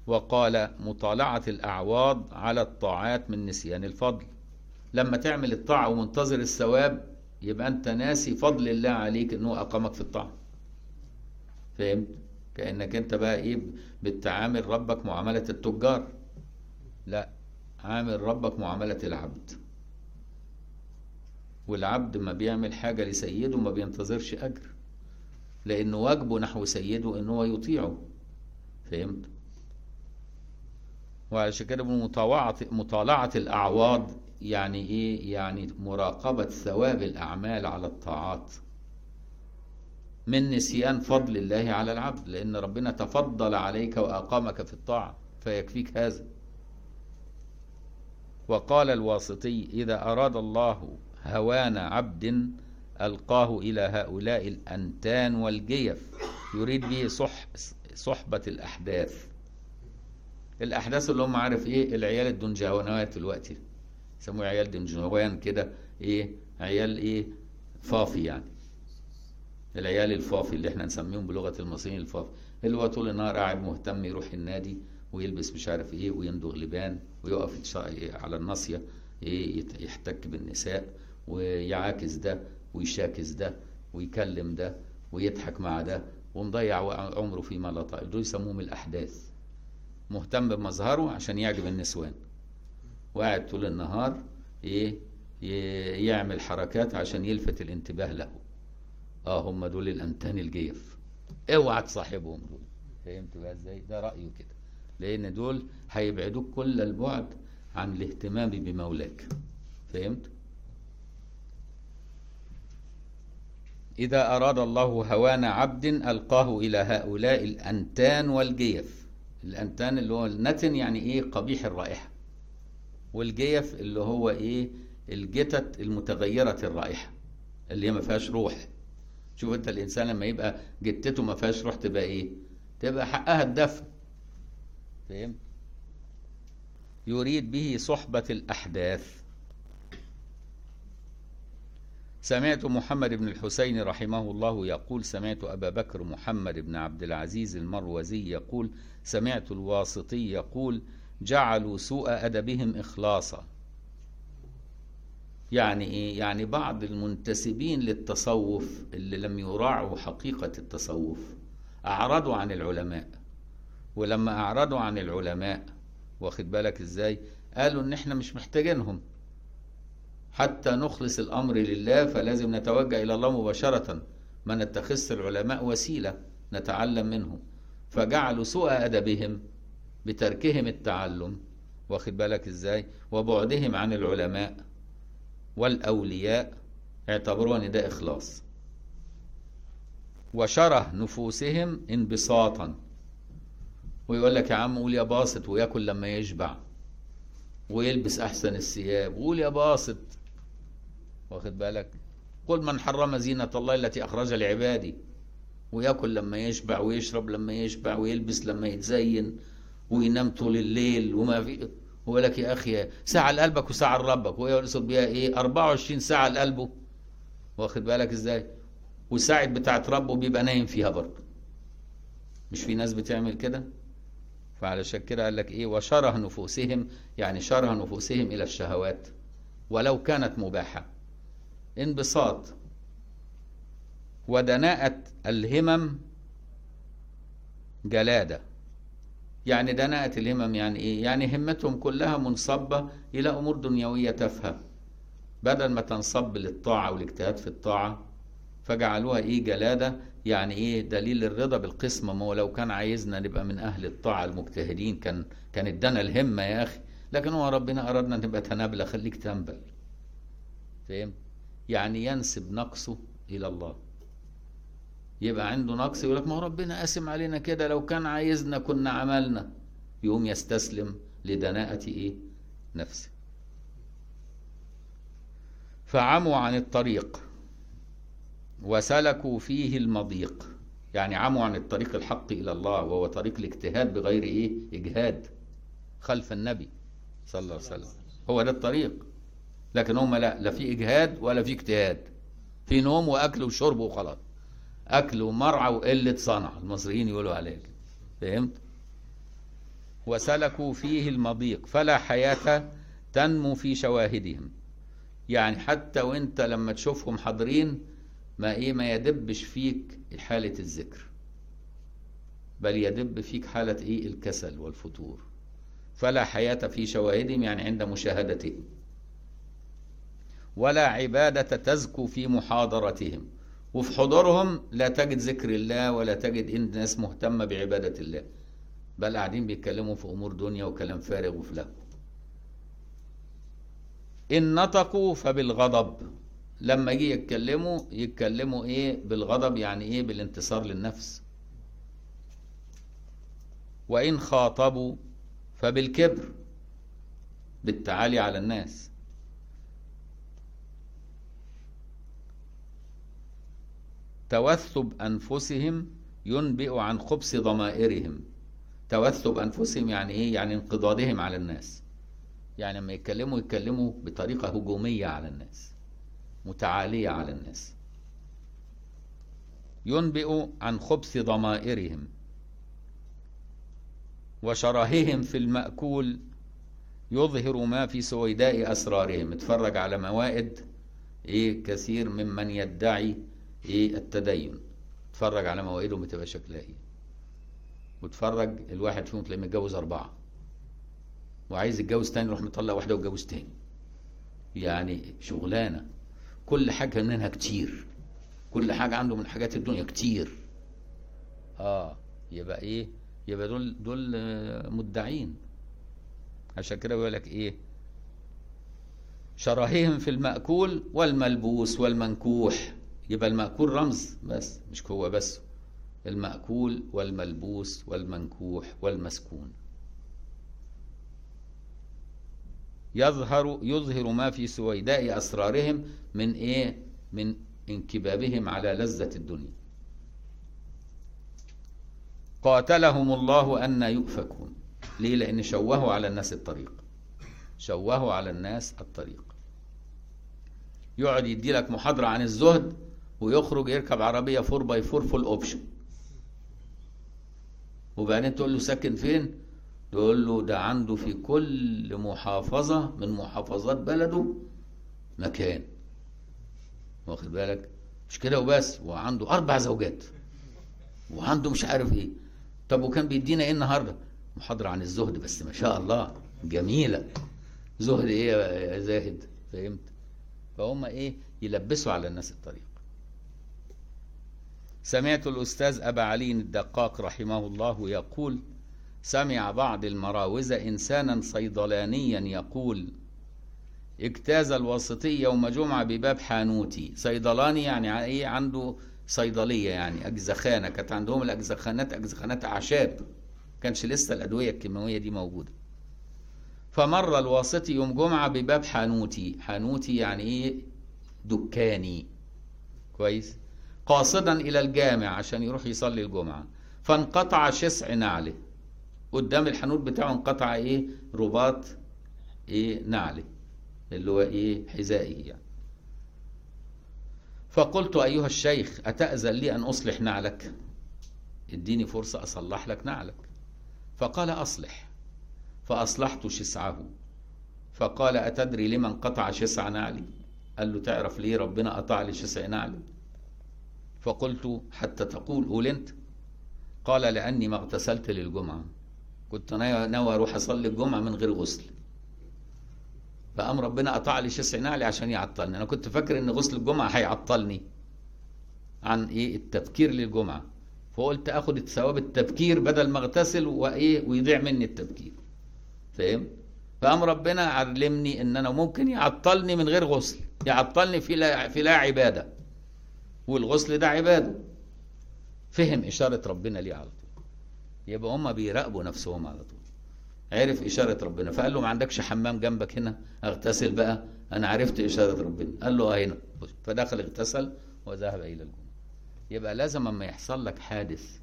وقال مطالعة الأعواض على الطاعات من نسيان الفضل. لما تعمل الطاعة ومنتظر الثواب يبقى أنت ناسي فضل الله عليك أنه أقامك في الطاعة فهمت؟ كأنك أنت بقى إيه بتعامل ربك معاملة التجار لا عامل ربك معاملة العبد والعبد ما بيعمل حاجة لسيده ما بينتظرش أجر لأنه واجبه نحو سيده إن هو يطيعه فهمت؟ وعشان كده مطالعة مطالعة الأعواض يعني إيه؟ يعني مراقبة ثواب الأعمال على الطاعات. من نسيان فضل الله على العبد لأن ربنا تفضل عليك وأقامك في الطاعة فيكفيك هذا. وقال الواسطي إذا أراد الله هوان عبد ألقاه إلى هؤلاء الأنتان والجيف يريد به صح صحبة الأحداث. الأحداث اللي هم عارف إيه؟ العيال الدنجوانات دلوقتي. يسموه عيال دنجوان كده إيه عيال إيه فافي يعني. العيال الفافي اللي إحنا نسميهم بلغة المصريين الفافي اللي هو طول النهار قاعد مهتم يروح النادي ويلبس مش عارف إيه ويندغ لبان ويقف على الناصية إيه يحتك بالنساء ويعاكس ده ويشاكس ده ويكلم ده ويضحك مع ده ومضيع عمره فيما لا طائل دول يسموهم الأحداث. مهتم بمظهره عشان يعجب النسوان. وقاعد طول النهار إيه يعمل حركات عشان يلفت الانتباه له. آه هم دول الانتان الجيف اوعى تصاحبهم دول. فهمت بقى إزاي؟ ده رايه كده لأن دول هيبعدوك كل البعد عن الاهتمام بمولاك. فهمت؟ إذا أراد الله هوان عبد ألقاه إلى هؤلاء الأنتان والجيف الأنتان اللي هو النتن يعني إيه؟ قبيح الرائحة. والجيف اللي هو إيه؟ الجتت المتغيرة الرائحة اللي هي ما فيهاش روح. شوف أنت الإنسان لما يبقى جتته ما فيهاش روح تبقى إيه؟ تبقى حقها الدفن فهمت يريد به صحبة الأحداث. سمعت محمد بن الحسين رحمه الله يقول سمعت أبا بكر محمد بن عبد العزيز المروزي يقول سمعت الواسطي يقول جعلوا سوء أدبهم إخلاصا. يعني إيه؟ يعني بعض المنتسبين للتصوف اللي لم يراعوا حقيقة التصوف أعرضوا عن العلماء. ولما أعرضوا عن العلماء واخد بالك إزاي؟ قالوا إن إحنا مش محتاجينهم. حتى نخلص الأمر لله فلازم نتوجه إلى الله مباشرة. ما نتخذش العلماء وسيلة نتعلم منهم. فجعلوا سوء أدبهم بتركهم التعلم واخد بالك إزاي؟ وبعدهم عن العلماء والأولياء اعتبروه ان ده إخلاص. وشره نفوسهم انبساطا. ويقول لك يا عم قول يا باسط وياكل لما يشبع. ويلبس أحسن الثياب. وقول يا باسط. واخد بالك؟ قل من حرم زينة الله التي أخرج لعبادي. وياكل لما يشبع ويشرب لما يشبع ويلبس لما يتزين. وينام طول الليل وما في هو لك يا أخي ساعة لقلبك وساعة لربك وهو يقصد بيها إيه؟ 24 ساعة لقلبه واخد بالك إزاي؟ والساعة بتاعت ربه بيبقى نايم فيها برضه. مش في ناس بتعمل كده؟ فعلشان كده قال لك إيه؟ وشره نفوسهم يعني شره نفوسهم إلى الشهوات. ولو كانت مباحة. انبساط. ودناءة الهمم جلادة. يعني دناءة الهمم يعني إيه؟ يعني همتهم كلها منصبة إلى أمور دنيوية تافهة. بدل ما تنصب للطاعة والاجتهاد في الطاعة فجعلوها إيه؟ جلادة يعني إيه؟ دليل الرضا بالقسمة. ما هو لو كان عايزنا نبقى من أهل الطاعة المجتهدين كان كان إدانا الهمة يا أخي. لكن هو ربنا ارادنا نبقى تنابلة. خليك تنبل. فهمت يعني ينسب نقصه إلى الله. يبقى عنده نقص يقول لك ما هو ربنا قاسم علينا كده لو كان عايزنا كنا عملنا. يقوم يستسلم لدناءة إيه؟ نفسه. فعموا عن الطريق وسلكوا فيه المضيق. يعني عموا عن الطريق الحق إلى الله وهو طريق الاجتهاد بغير إيه؟ إجهاد خلف النبي صلى الله عليه وسلم. هو ده الطريق. لكن هم لا لا في إجهاد ولا في اجتهاد. في نوم وأكل وشرب وخلاص. أكل ومرعى وقلة صنع المصريين يقولوا عليك. فهمت؟ وسلكوا فيه المضيق فلا حياة تنمو في شواهدهم. يعني حتى وانت لما تشوفهم حاضرين ما إيه ما يدبش فيك حالة الذكر. بل يدب فيك حالة إيه؟ الكسل والفتور. فلا حياة في شواهدهم يعني عند مشاهدتهم. ولا عبادة تزكو في محاضرتهم. وفي حضورهم لا تجد ذكر الله ولا تجد إن ناس مهتمة بعبادة الله. بل قاعدين بيتكلموا في أمور دنيا وكلام فارغ وفي لهو. إن نطقوا فبالغضب. لما يجي يتكلموا يتكلموا إيه؟ بالغضب يعني إيه؟ بالانتصار للنفس. وإن خاطبوا فبالكبر بالتعالي على الناس. توثب أنفسهم ينبئ عن خبث ضمائرهم. توثب أنفسهم يعني إيه؟ يعني انقضاضهم على الناس. يعني لما يتكلموا يتكلموا بطريقة هجومية على الناس متعالية على الناس. ينبئ عن خبث ضمائرهم وشراههم في المأكول يظهر ما في سويداء أسرارهم. اتفرج على موائد إيه؟ كثير ممن يدعي إيه التدين؟ اتفرج على موائدهم بتبقى شكلها إيه. واتفرج الواحد فيهم تلاقيه متجوز أربعة. وعايز يتجوز تاني يروح مطلق واحدة ويتجوز تاني. يعني شغلانة. كل حاجة منها كتير. كل حاجة عنده من حاجات الدنيا كتير. آه يبقى إيه؟ يبقى دول دول مدعين. عشان كده بيقول لك إيه؟ شراههم في المأكول والملبوس والمنكوح. يبقى المأكول رمز بس مش هو بس. المأكول والملبوس والمنكوح والمسكون. يظهر يظهر ما في سويداء أسرارهم من إيه؟ من انكبابهم على لذة الدنيا. قاتلهم الله أن يؤفكون. ليه؟ لأن شوهوا على الناس الطريق. شوهوا على الناس الطريق. يقعد يدي لك محاضرة عن الزهد ويخرج يركب عربية 4 by 4 full option وبعدين تقول له ساكن فين؟ تقول له ده عنده في كل محافظة من محافظات بلده مكان. واخد بالك؟ مش كده وبس وعنده أربع زوجات. وعنده مش عارف إيه. طب وكان بيدينا إيه النهارده؟ محاضرة عن الزهد بس ما شاء الله جميلة. زهد إيه يا زاهد؟ فهمت؟ فهم إيه؟ يلبسوا على الناس الطريق سمعت الأستاذ أبا علي الدقاق رحمه الله يقول سمع بعض المراوزة إنسانا صيدلانيا يقول اجتاز الواسطي يوم جمعة بباب حانوتي. صيدلاني يعني إيه؟ عنده صيدلية يعني أجزخانة. كانت عندهم الأجزخانات أجزخانات أعشاب. كانش لسه الأدوية الكيماوية دي موجودة. فمر الواسطي يوم جمعة بباب حانوتي. حانوتي يعني إيه؟ دكاني. كويس؟ قاصدا إلى الجامع عشان يروح يصلي الجمعة. فانقطع شسع نعله قدام الحانوت بتاعه انقطع إيه؟ رباط إيه؟ نعله اللي هو إيه؟ حذائه يعني. فقلت أيها الشيخ أتأذن لي أن أصلح نعلك؟ اديني فرصة أصلح لك نعلك. فقال أصلح. فأصلحت شسعه. فقال أتدري لمن قطع شسع نعلي؟ قال له تعرف ليه ربنا قطع لي شسع نعلي؟ فقلت حتى تقول قول أنت. قال لأني ما اغتسلت للجمعة. كنت ناوي أروح أصلي الجمعة من غير غسل. فقام ربنا قطع لي شسع نعلي عشان يعطلني. أنا كنت فاكر إن غسل الجمعة هيعطلني عن إيه؟ التبكير للجمعة. فقلت آخد ثواب التبكير بدل ما اغتسل وإيه؟ ويضيع مني التبكير فاهم؟ فقام ربنا علمني إن أنا ممكن يعطلني من غير غسل. يعطلني في لا في لا عبادة. والغسل ده عبادة. فهم إشارة ربنا ليه على طول. يبقى هم بيراقبوا نفسهم على طول. عرف إشارة ربنا. فقال له ما عندكش حمام جنبك هنا؟ اغتسل بقى. أنا عرفت إشارة ربنا. قال له آه هنا. فدخل اغتسل وذهب إلى الجنة. يبقى لازم أما يحصل لك حادث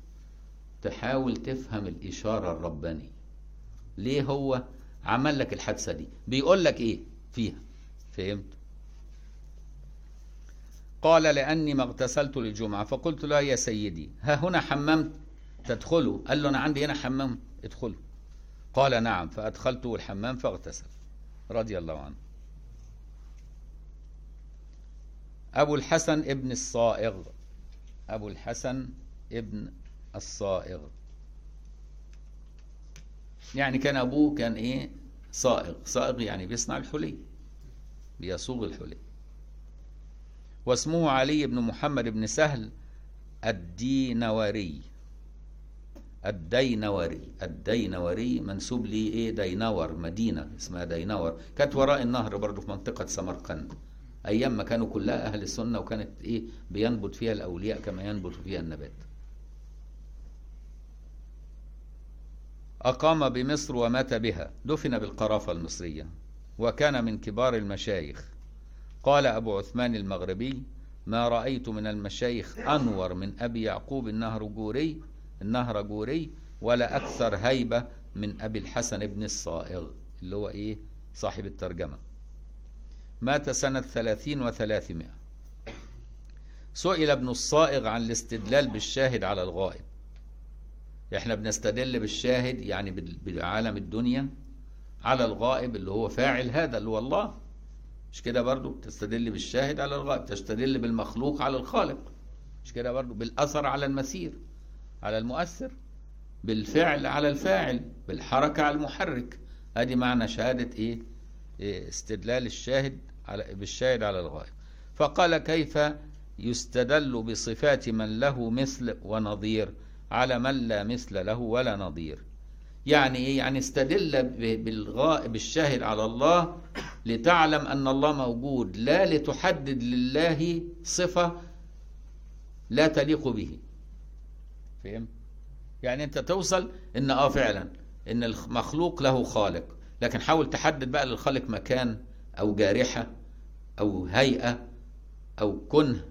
تحاول تفهم الإشارة الربانية. ليه هو عمل لك الحادثة دي؟ بيقول لك إيه فيها؟ فهمت؟ قال لأني ما اغتسلت للجمعة. فقلت له يا سيدي ها هنا حمام تدخله؟ قال له أنا عندي هنا حمام ادخله. قال نعم. فأدخلته الحمام فاغتسل. رضي الله عنه. أبو الحسن ابن الصائغ. أبو الحسن ابن الصائغ. يعني كان أبوه كان إيه؟ صائغ. صائغ يعني بيصنع الحلي بيصوغ الحلي. واسمه علي بن محمد بن سهل الدينوري. الدينوري. الدينوري منسوب لي إيه؟ دينور مدينة اسمها دينور كانت وراء النهر برضو في منطقة سمرقند. أيام ما كانوا كلها أهل السنة وكانت إيه؟ بينبت فيها الأولياء كما ينبت فيها النبات. أقام بمصر ومات بها. دفن بالقرافة المصرية. وكان من كبار المشايخ. قال أبو عثمان المغربي ما رأيت من المشايخ أنور من أبي يعقوب النهرجوري النهرجوري ولا أكثر هيبة من أبي الحسن بن الصائغ. اللي هو إيه؟ صاحب الترجمة. مات سنة ثلاثين وثلاثمائة. سئل ابن الصائغ عن الاستدلال بالشاهد على الغائب. إحنا بنستدل بالشاهد يعني بعالم الدنيا على الغائب اللي هو فاعل هذا اللي هو الله. مش كده برضو؟ تستدل بالشاهد على الغائب تستدل بالمخلوق على الخالق. مش كده برضو؟ بالأثر على المسير على المؤثر. بالفعل على الفاعل بالحركة على المحرك. أدي معنى شهادة إيه, إيه استدلال الشاهد على بالشاهد على الغائب. فقال كيف يستدل بصفات من له مثل ونظير؟ على من لا مثل له ولا نظير. يعني إيه؟ يعني استدل بالغائب الشاهد على الله لتعلم أن الله موجود لا لتحدد لله صفة لا تليق به. فهم؟ يعني أنت توصل إن آه فعلا إن المخلوق له خالق. لكن حاول تحدد بقى للخالق مكان أو جارحة أو هيئة أو كنه.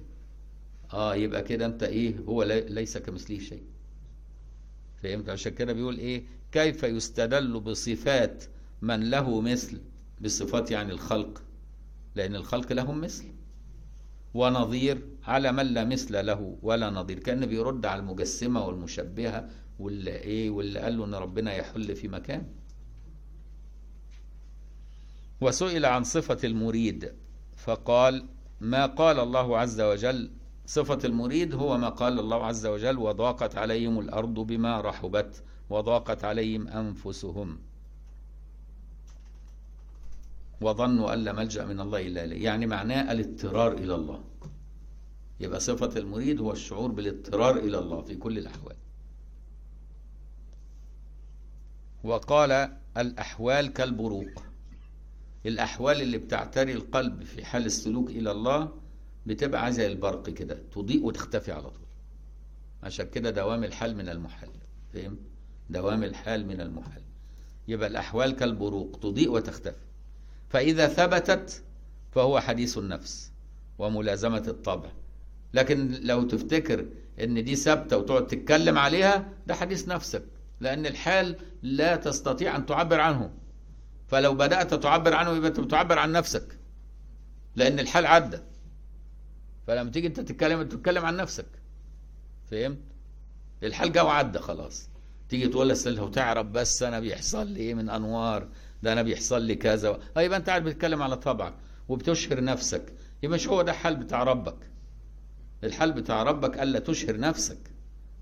آه يبقى كده أنت إيه؟ هو ليس كمثله شيء. فهمت؟ عشان كده بيقول إيه؟ كيف يستدل بصفات من له مثل؟ بصفات يعني الخلق لأن الخلق لهم مثل. ونظير على من لا مثل له ولا نظير. كأن بيرد على المجسمة والمشبهة واللي إيه واللي قال له إن ربنا يحل في مكان. وسئل عن صفة المريد فقال ما قال الله عز وجل؟ صفة المريد هو ما قال الله عز وجل وضاقت عليهم الأرض بما رحبت. وضاقت عليهم أنفسهم. وظنوا أن لا ملجأ من الله إلا إليه. يعني معناه الاضطرار إلى الله. يبقى صفة المريد هو الشعور بالاضطرار إلى الله في كل الأحوال. وقال الأحوال كالبروق. الأحوال اللي بتعتري القلب في حال السلوك إلى الله بتبقى زي البرق كده تضيء وتختفي على طول. عشان كده دوام الحال من المحال فهم دوام الحال من المحال. يبقى الأحوال كالبروق تضيء وتختفي. فإذا ثبتت فهو حديث النفس وملازمة الطبع. لكن لو تفتكر إن دي ثابتة وتقعد تتكلم عليها ده حديث نفسك. لأن الحال لا تستطيع أن تعبر عنه. فلو بدأت تعبر عنه يبقى أنت بتعبر عن نفسك. لأن الحال عدى. فلما تيجي أنت تتكلم انت تتكلم عن نفسك. فهمت؟ الحال جه وعدى خلاص. تيجي تقول لسه وتعرف بس أنا بيحصل لي إيه من أنوار ده أنا بيحصل لي كذا آه يبقى أنت قاعد بتتكلم على طبعك وبتشهر نفسك يبقى مش هو ده الحال بتاع ربك. الحال بتاع ربك الا تشهر نفسك.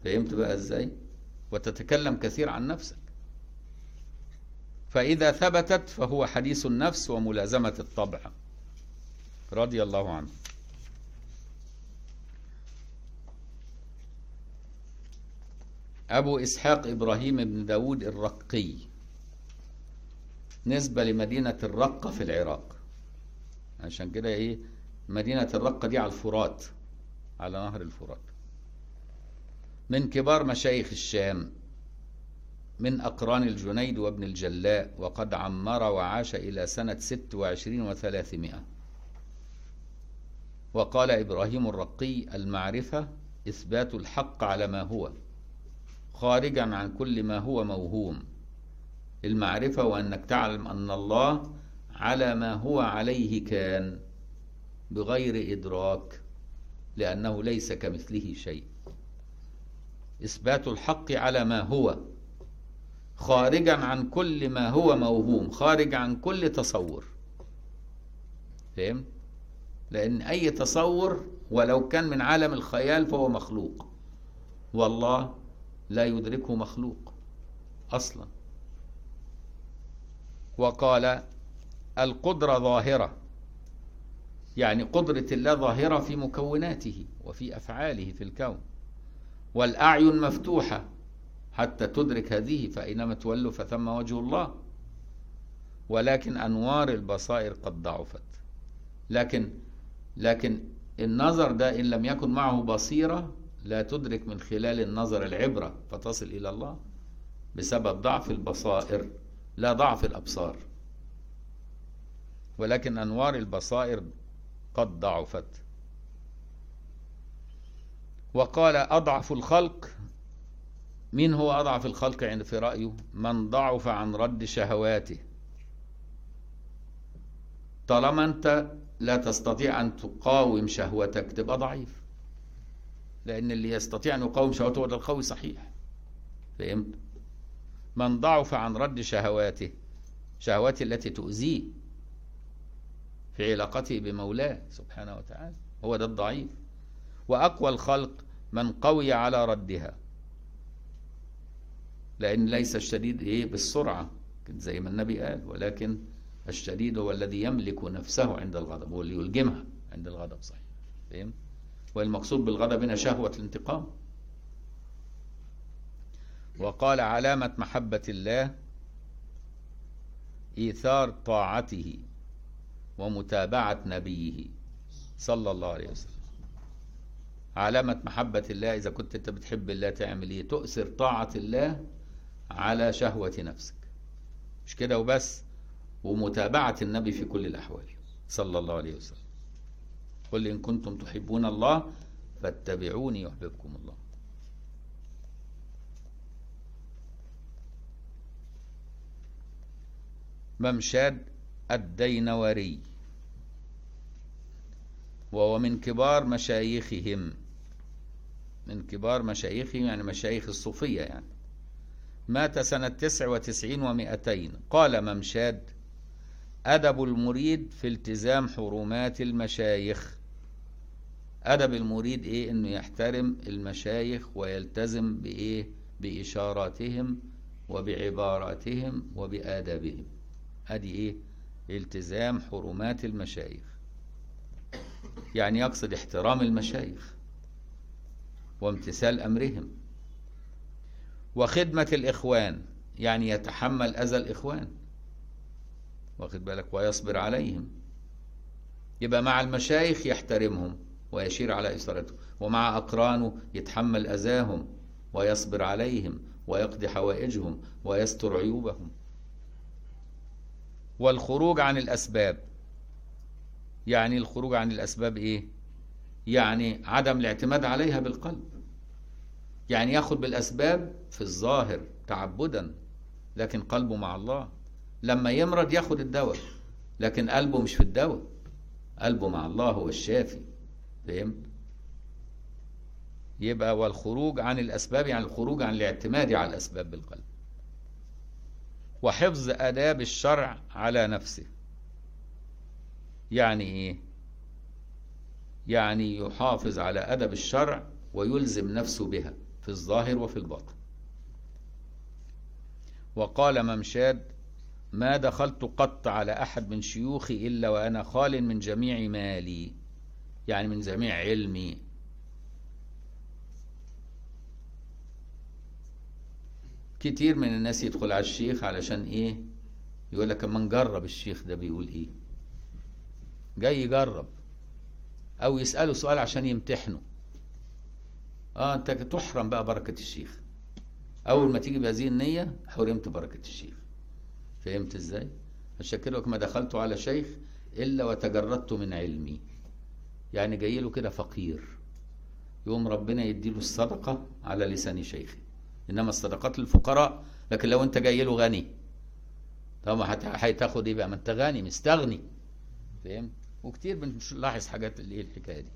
فهمت بقى إزاي؟ وتتكلم كثير عن نفسك. فإذا ثبتت فهو حديث النفس وملازمة الطبع. رضي الله عنه. أبو إسحاق إبراهيم بن داود الرقي نسبة لمدينة الرقة في العراق. عشان كده إيه؟ مدينة الرقة دي على الفرات على نهر الفرات. من كبار مشايخ الشام من أقران الجنيد وابن الجلاء وقد عمر وعاش إلى سنة ست وعشرين وثلاثمائة. وقال إبراهيم الرقي المعرفة إثبات الحق على ما هو. خارجا عن كل ما هو موهوم. المعرفة وأنك تعلم أن الله على ما هو عليه كان بغير إدراك لأنه ليس كمثله شيء. إثبات الحق على ما هو خارجا عن كل ما هو موهوم خارج عن كل تصور. فهم؟ لأن أي تصور ولو كان من عالم الخيال فهو مخلوق. والله لا يدركه مخلوق أصلا. وقال القدرة ظاهرة يعني قدرة الله ظاهرة في مكوناته وفي أفعاله في الكون. والأعين مفتوحة حتى تدرك هذه فاينما تولوا فثم وجه الله. ولكن أنوار البصائر قد ضعفت. لكن لكن النظر ده إن لم يكن معه بصيرة لا تدرك من خلال النظر العبرة فتصل إلى الله بسبب ضعف البصائر لا ضعف الأبصار. ولكن أنوار البصائر قد ضعفت. وقال أضعف الخلق مين هو أضعف الخلق عند في رأيه من ضعف عن رد شهواته. طالما أنت لا تستطيع أن تقاوم شهوتك تبقى ضعيف. لأن اللي يستطيع أن يقاوم شهوته هو القوي صحيح. فهمت؟ من ضعف عن رد شهواته شهواته التي تؤذيه في علاقته بمولاه سبحانه وتعالى هو ده الضعيف. وأقوى الخلق من قوي على ردها. لأن ليس الشديد إيه؟ بالسرعة زي ما النبي قال ولكن الشديد هو الذي يملك نفسه عند الغضب هو اللي يلجمها عند الغضب صحيح. فهمت؟ والمقصود بالغضب هنا شهوة الانتقام. وقال علامة محبة الله إيثار طاعته ومتابعة نبيه صلى الله عليه وسلم. علامة محبة الله إذا كنت أنت بتحب الله تعمل إيه؟ تؤثر طاعة الله على شهوة نفسك. مش كده وبس؟ ومتابعة النبي في كل الأحوال صلى الله عليه وسلم. قل إن كنتم تحبون الله فاتبعوني يحببكم الله. ممشاد الدينوري. وهو من كبار مشايخهم. من كبار مشايخهم يعني مشايخ الصوفية يعني. مات سنة تسع وتسعين ومائتين قال ممشاد أدب المريد في التزام حرمات المشايخ. أدب المريد إيه؟ إنه يحترم المشايخ ويلتزم بإيه؟ بإشاراتهم وبعباراتهم وبآدابهم. أدي إيه؟ التزام حرمات المشايخ. يعني يقصد احترام المشايخ وامتثال أمرهم. وخدمة الإخوان يعني يتحمل أذى الإخوان. واخد بالك؟ ويصبر عليهم. يبقى مع المشايخ يحترمهم. ويشير على إثارتهم ومع أقرانه يتحمل أذاهم ويصبر عليهم ويقضي حوائجهم ويستر عيوبهم. والخروج عن الأسباب يعني الخروج عن الأسباب إيه؟ يعني عدم الاعتماد عليها بالقلب. يعني ياخد بالأسباب في الظاهر تعبدا لكن قلبه مع الله. لما يمرض ياخد الدواء لكن قلبه مش في الدواء قلبه مع الله هو الشافي. فهمت يبقى والخروج عن الأسباب يعني الخروج عن الاعتماد على الأسباب بالقلب. وحفظ آداب الشرع على نفسه. يعني إيه؟ يعني يحافظ على أدب الشرع ويلزم نفسه بها في الظاهر وفي الباطن. وقال ممشاد ما دخلت قط على أحد من شيوخي إلا وأنا خال من جميع مالي. يعني من جميع علمي. كتير من الناس يدخل على الشيخ علشان إيه؟ يقول لك اما نجرب الشيخ ده بيقول إيه؟ جاي يجرب. أو يسأله سؤال عشان يمتحنه. آه أنت تحرم بقى بركة الشيخ. أول ما تيجي بهذه النية حرمت بركة الشيخ. فهمت إزاي؟ كده ما دخلت على شيخ إلا وتجردت من علمي. يعني جاي له كده فقير. يوم ربنا يديله الصدقة على لسان شيخي إنما الصدقات للفقراء لكن لو أنت جاي له غني. طبعا هتاخد إيه بقى؟ ما أنت غني مستغني. فهمت وكتير بنلاحظ حاجات اللي هي الحكاية دي.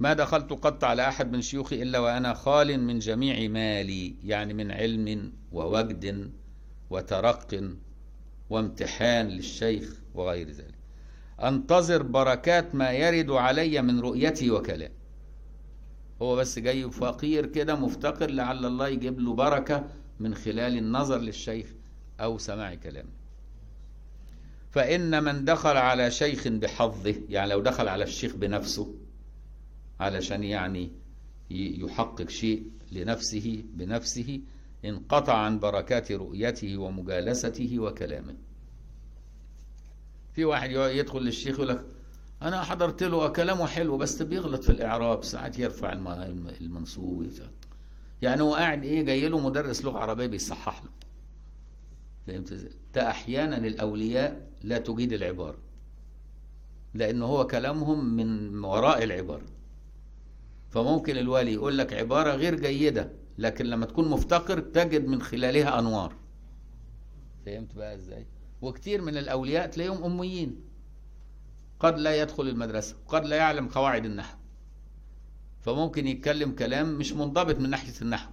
ما دخلت قط على أحد من شيوخي إلا وأنا خال من جميع مالي يعني من علم ووجد وترق وامتحان للشيخ وغير ذلك. أنتظر بركات ما يرد علي من رؤيتي وكلامي. هو بس جاي فقير كده مفتقر لعل الله يجيب له بركة من خلال النظر للشيخ أو سماع كلامه. فإن من دخل على شيخ بحظه يعني لو دخل على الشيخ بنفسه علشان يعني يحقق شيء لنفسه بنفسه انقطع عن بركات رؤيته ومجالسته وكلامه. في واحد يدخل للشيخ يقول لك أنا حضرت له كلامه حلو بس بيغلط في الإعراب ساعات يرفع المنصوب يعني هو قاعد إيه جاي له مدرس لغة عربية بيصحح له. فهمت إزاي؟ ده أحيانا الأولياء لا تجيد العبارة لأن هو كلامهم من وراء العبارة. فممكن الولي يقول لك عبارة غير جيدة لكن لما تكون مفتقر تجد من خلالها أنوار. فهمت بقى إزاي؟ وكتير من الأولياء تلاقيهم أميين. قد لا يدخل المدرسة قد لا يعلم قواعد النحو. فممكن يتكلم كلام مش منضبط من ناحية النحو.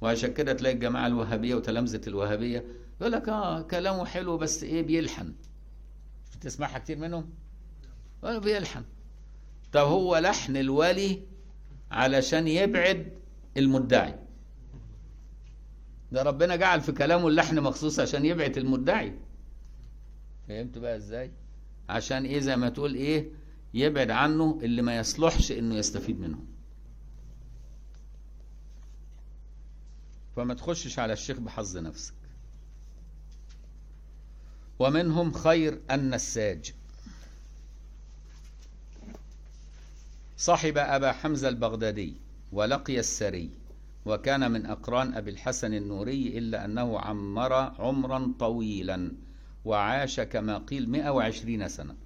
وعشان كده تلاقي الجماعة الوهابية وتلامذة الوهابية يقول لك آه كلامه حلو بس إيه بيلحن. تسمعها كتير منهم؟ بيلحن. طب هو لحن الولي علشان يبعد المدعي. ده ربنا جعل في كلامه اللحن مخصوص عشان يبعد المدعي. فهمت بقى إزاي؟ عشان إيه زي ما تقول إيه؟ يبعد عنه اللي ما يصلحش إنه يستفيد منه. فما تخشش على الشيخ بحظ نفسك. ومنهم خير النساج صحب أبا حمزة البغدادي ولقي السري. وكان من أقران أبي الحسن النوري إلا أنه عمر عمرا طويلا وعاش كما قيل 120 سنة.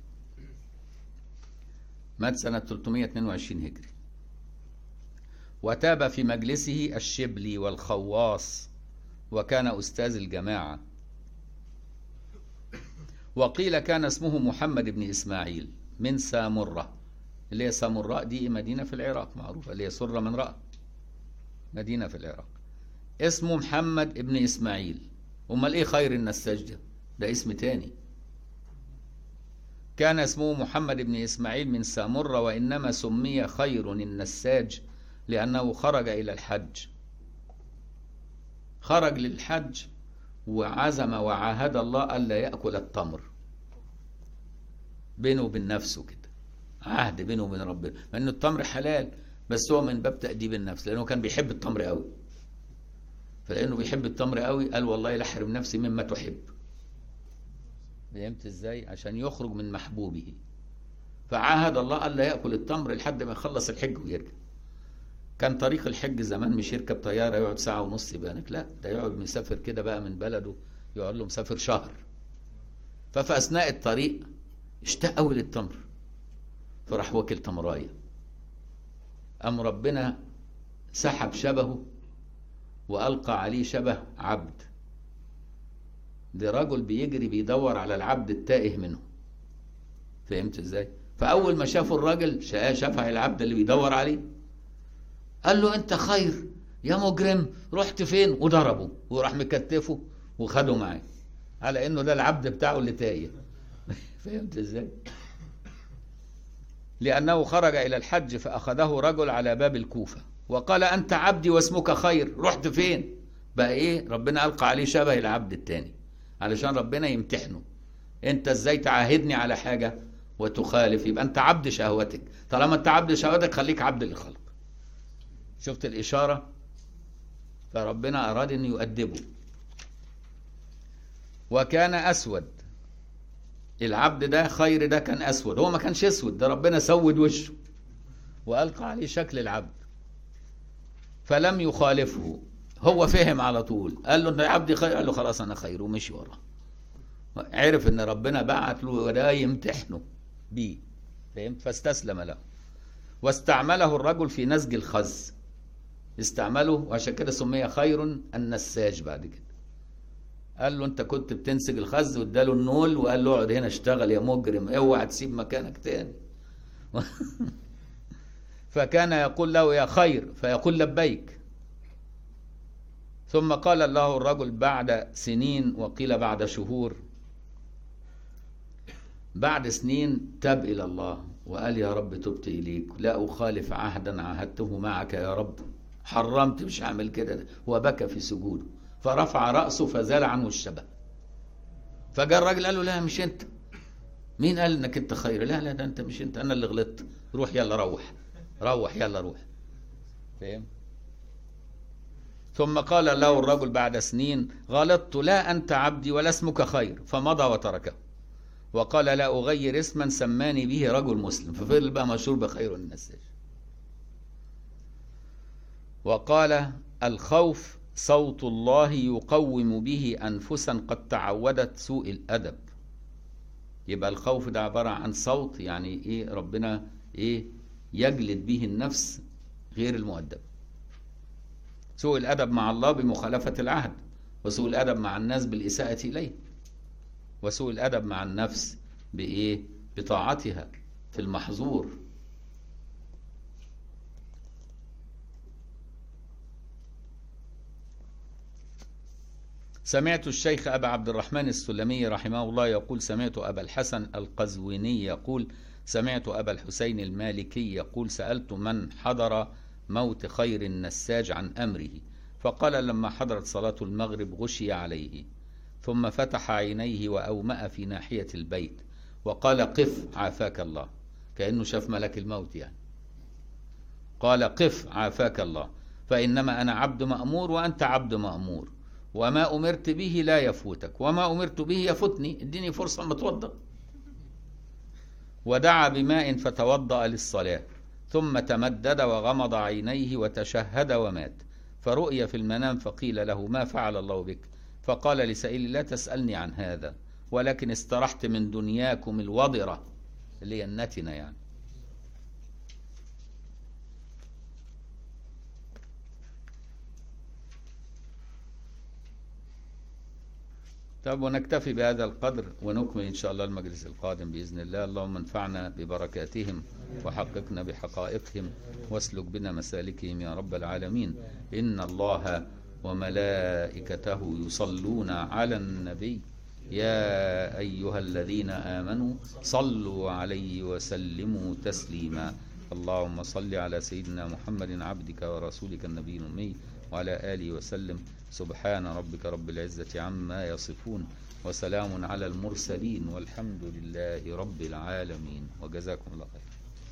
مات سنة 322 هجري. وتاب في مجلسه الشبلي والخواص وكان أستاذ الجماعة. وقيل كان اسمه محمد بن إسماعيل من سامرة. اللي هي سامراء دي مدينة في العراق معروفة اللي هي سرة من رأى. مدينة في العراق. اسمه محمد بن إسماعيل. أمال إيه خير النساج ده ده اسم تاني. كان اسمه محمد بن إسماعيل من سامرة وإنما سمي خير النساج لأنه خرج إلى الحج. خرج للحج وعزم وعاهد الله ألا يأكل التمر. بينه وبين نفسه كده. عهد بينه وبين ربنا. انه التمر حلال. بس هو من باب تأديب النفس لأنه كان بيحب التمر قوي فلأنه بيحب التمر قوي قال والله لا أحرم نفسي مما تحب. فهمت إزاي؟ عشان يخرج من محبوبه. فعاهد الله ألا يأكل التمر لحد ما يخلص الحج ويرجع. كان طريق الحج زمان مش يركب طيارة يقعد ساعة ونص يبانك لا ده يقعد مسافر كده بقى من بلده يقعد له مسافر شهر. ففي أثناء الطريق اشتاق قوي للتمر فراح واكل تمراية. أم ربنا سحب شبهه وألقى عليه شبه عبد. ده رجل بيجري بيدور على العبد التائه منه. فهمت إزاي؟ فأول ما شافوا الراجل شافها العبد اللي بيدور عليه. قال له أنت خير يا مجرم رحت فين؟ وضربه وراح مكتفه وخده معاه. على إنه ده العبد بتاعه اللي تايه. <laughs> فهمت إزاي؟ لأنه خرج إلى الحج فأخذه رجل على باب الكوفة. وقال أنت عبدي واسمك خير. رحت فين؟ بقى إيه؟ ربنا ألقى عليه شبه العبد التاني علشان ربنا يمتحنه. أنت إزاي تعاهدني على حاجة وتخالف؟ يبقى أنت عبد شهوتك. طالما أنت عبد شهوتك خليك عبد للخلق. شفت الإشارة؟ فربنا أراد أن يؤدبه. وكان أسود. العبد ده خير ده كان أسود هو ما كانش أسود ده ربنا سود وشه وألقى عليه شكل العبد. فلم يخالفه هو فهم على طول قال له انت عبدي خير قال له خلاص أنا خير ومشي وراه. عرف إن ربنا بعت له وده يمتحنه بيه فهمت فاستسلم له. واستعمله الرجل في نسج الخز. استعمله وعشان كده سمي خير النساج بعد كده. قال له انت كنت بتنسج الخز واداله النول وقال له اقعد هنا اشتغل يا مجرم اوعى تسيب مكانك تاني. <laughs> فكان يقول له يا خير فيقول لبيك. ثم قال له الرجل بعد سنين وقيل بعد شهور بعد سنين تاب إلى الله وقال يا رب تبت إليك لا أخالف عهدا عاهدته معك يا رب حرمت مش هعمل كده وبكى في سجوده. فرفع رأسه فزال عنه الشبه. فجاء الراجل قال له لا مش أنت. مين قال إنك أنت خير؟ لا لا ده أنت مش أنت أنا اللي غلطت. روح يلا روح. روح يلا روح. فاهم؟ ثم قال له الرجل بعد سنين غلطت لا أنت عبدي ولا اسمك خير. فمضى وتركه. وقال لا أغير اسما سماني به رجل مسلم. ففضل بقى مشهور بخير النساج وقال الخوف صوت الله يقوم به أنفسا قد تعودت سوء الأدب. يبقى الخوف ده عبارة عن صوت يعني إيه ربنا إيه يجلد به النفس غير المؤدب. سوء الأدب مع الله بمخالفة العهد وسوء الأدب مع الناس بالإساءة إليه وسوء الأدب مع النفس بإيه؟ بطاعتها في المحظور. سمعت الشيخ أبا عبد الرحمن السلمي رحمه الله يقول سمعت أبا الحسن القزويني يقول سمعت أبا الحسين المالكي يقول سألت من حضر موت خير النساج عن أمره فقال لما حضرت صلاة المغرب غشي عليه ثم فتح عينيه وأومأ في ناحية البيت وقال قف عافاك الله كأنه شاف ملك الموت يعني. قال قف عافاك الله فإنما أنا عبد مأمور وأنت عبد مأمور. وما أمرت به لا يفوتك. وما أمرت به يفوتني. إديني فرصة متوضأ ودعا بماء فتوضأ للصلاة. ثم تمدد وغمض عينيه وتشهد ومات. فرؤي في المنام فقيل له ما فعل الله بك؟ فقال لسائل لا تسألني عن هذا ولكن استرحت من دنياكم الوضرة. اللي هي النتنة يعني. طب ونكتفي بهذا القدر ونكمل إن شاء الله المجلس القادم بإذن الله. اللهم انفعنا ببركاتهم وحققنا بحقائقهم واسلك بنا مسالكهم يا رب العالمين. إن الله وملائكته يصلون على النبي. يا أيها الذين آمنوا صلوا عليه وسلموا تسليما. اللهم صل على سيدنا محمد عبدك ورسولك النبي الأمي وعلى آله وسلم. سبحان ربك رب العزة عما يصفون وسلام على المرسلين والحمد لله رب العالمين. وجزاكم الله خير.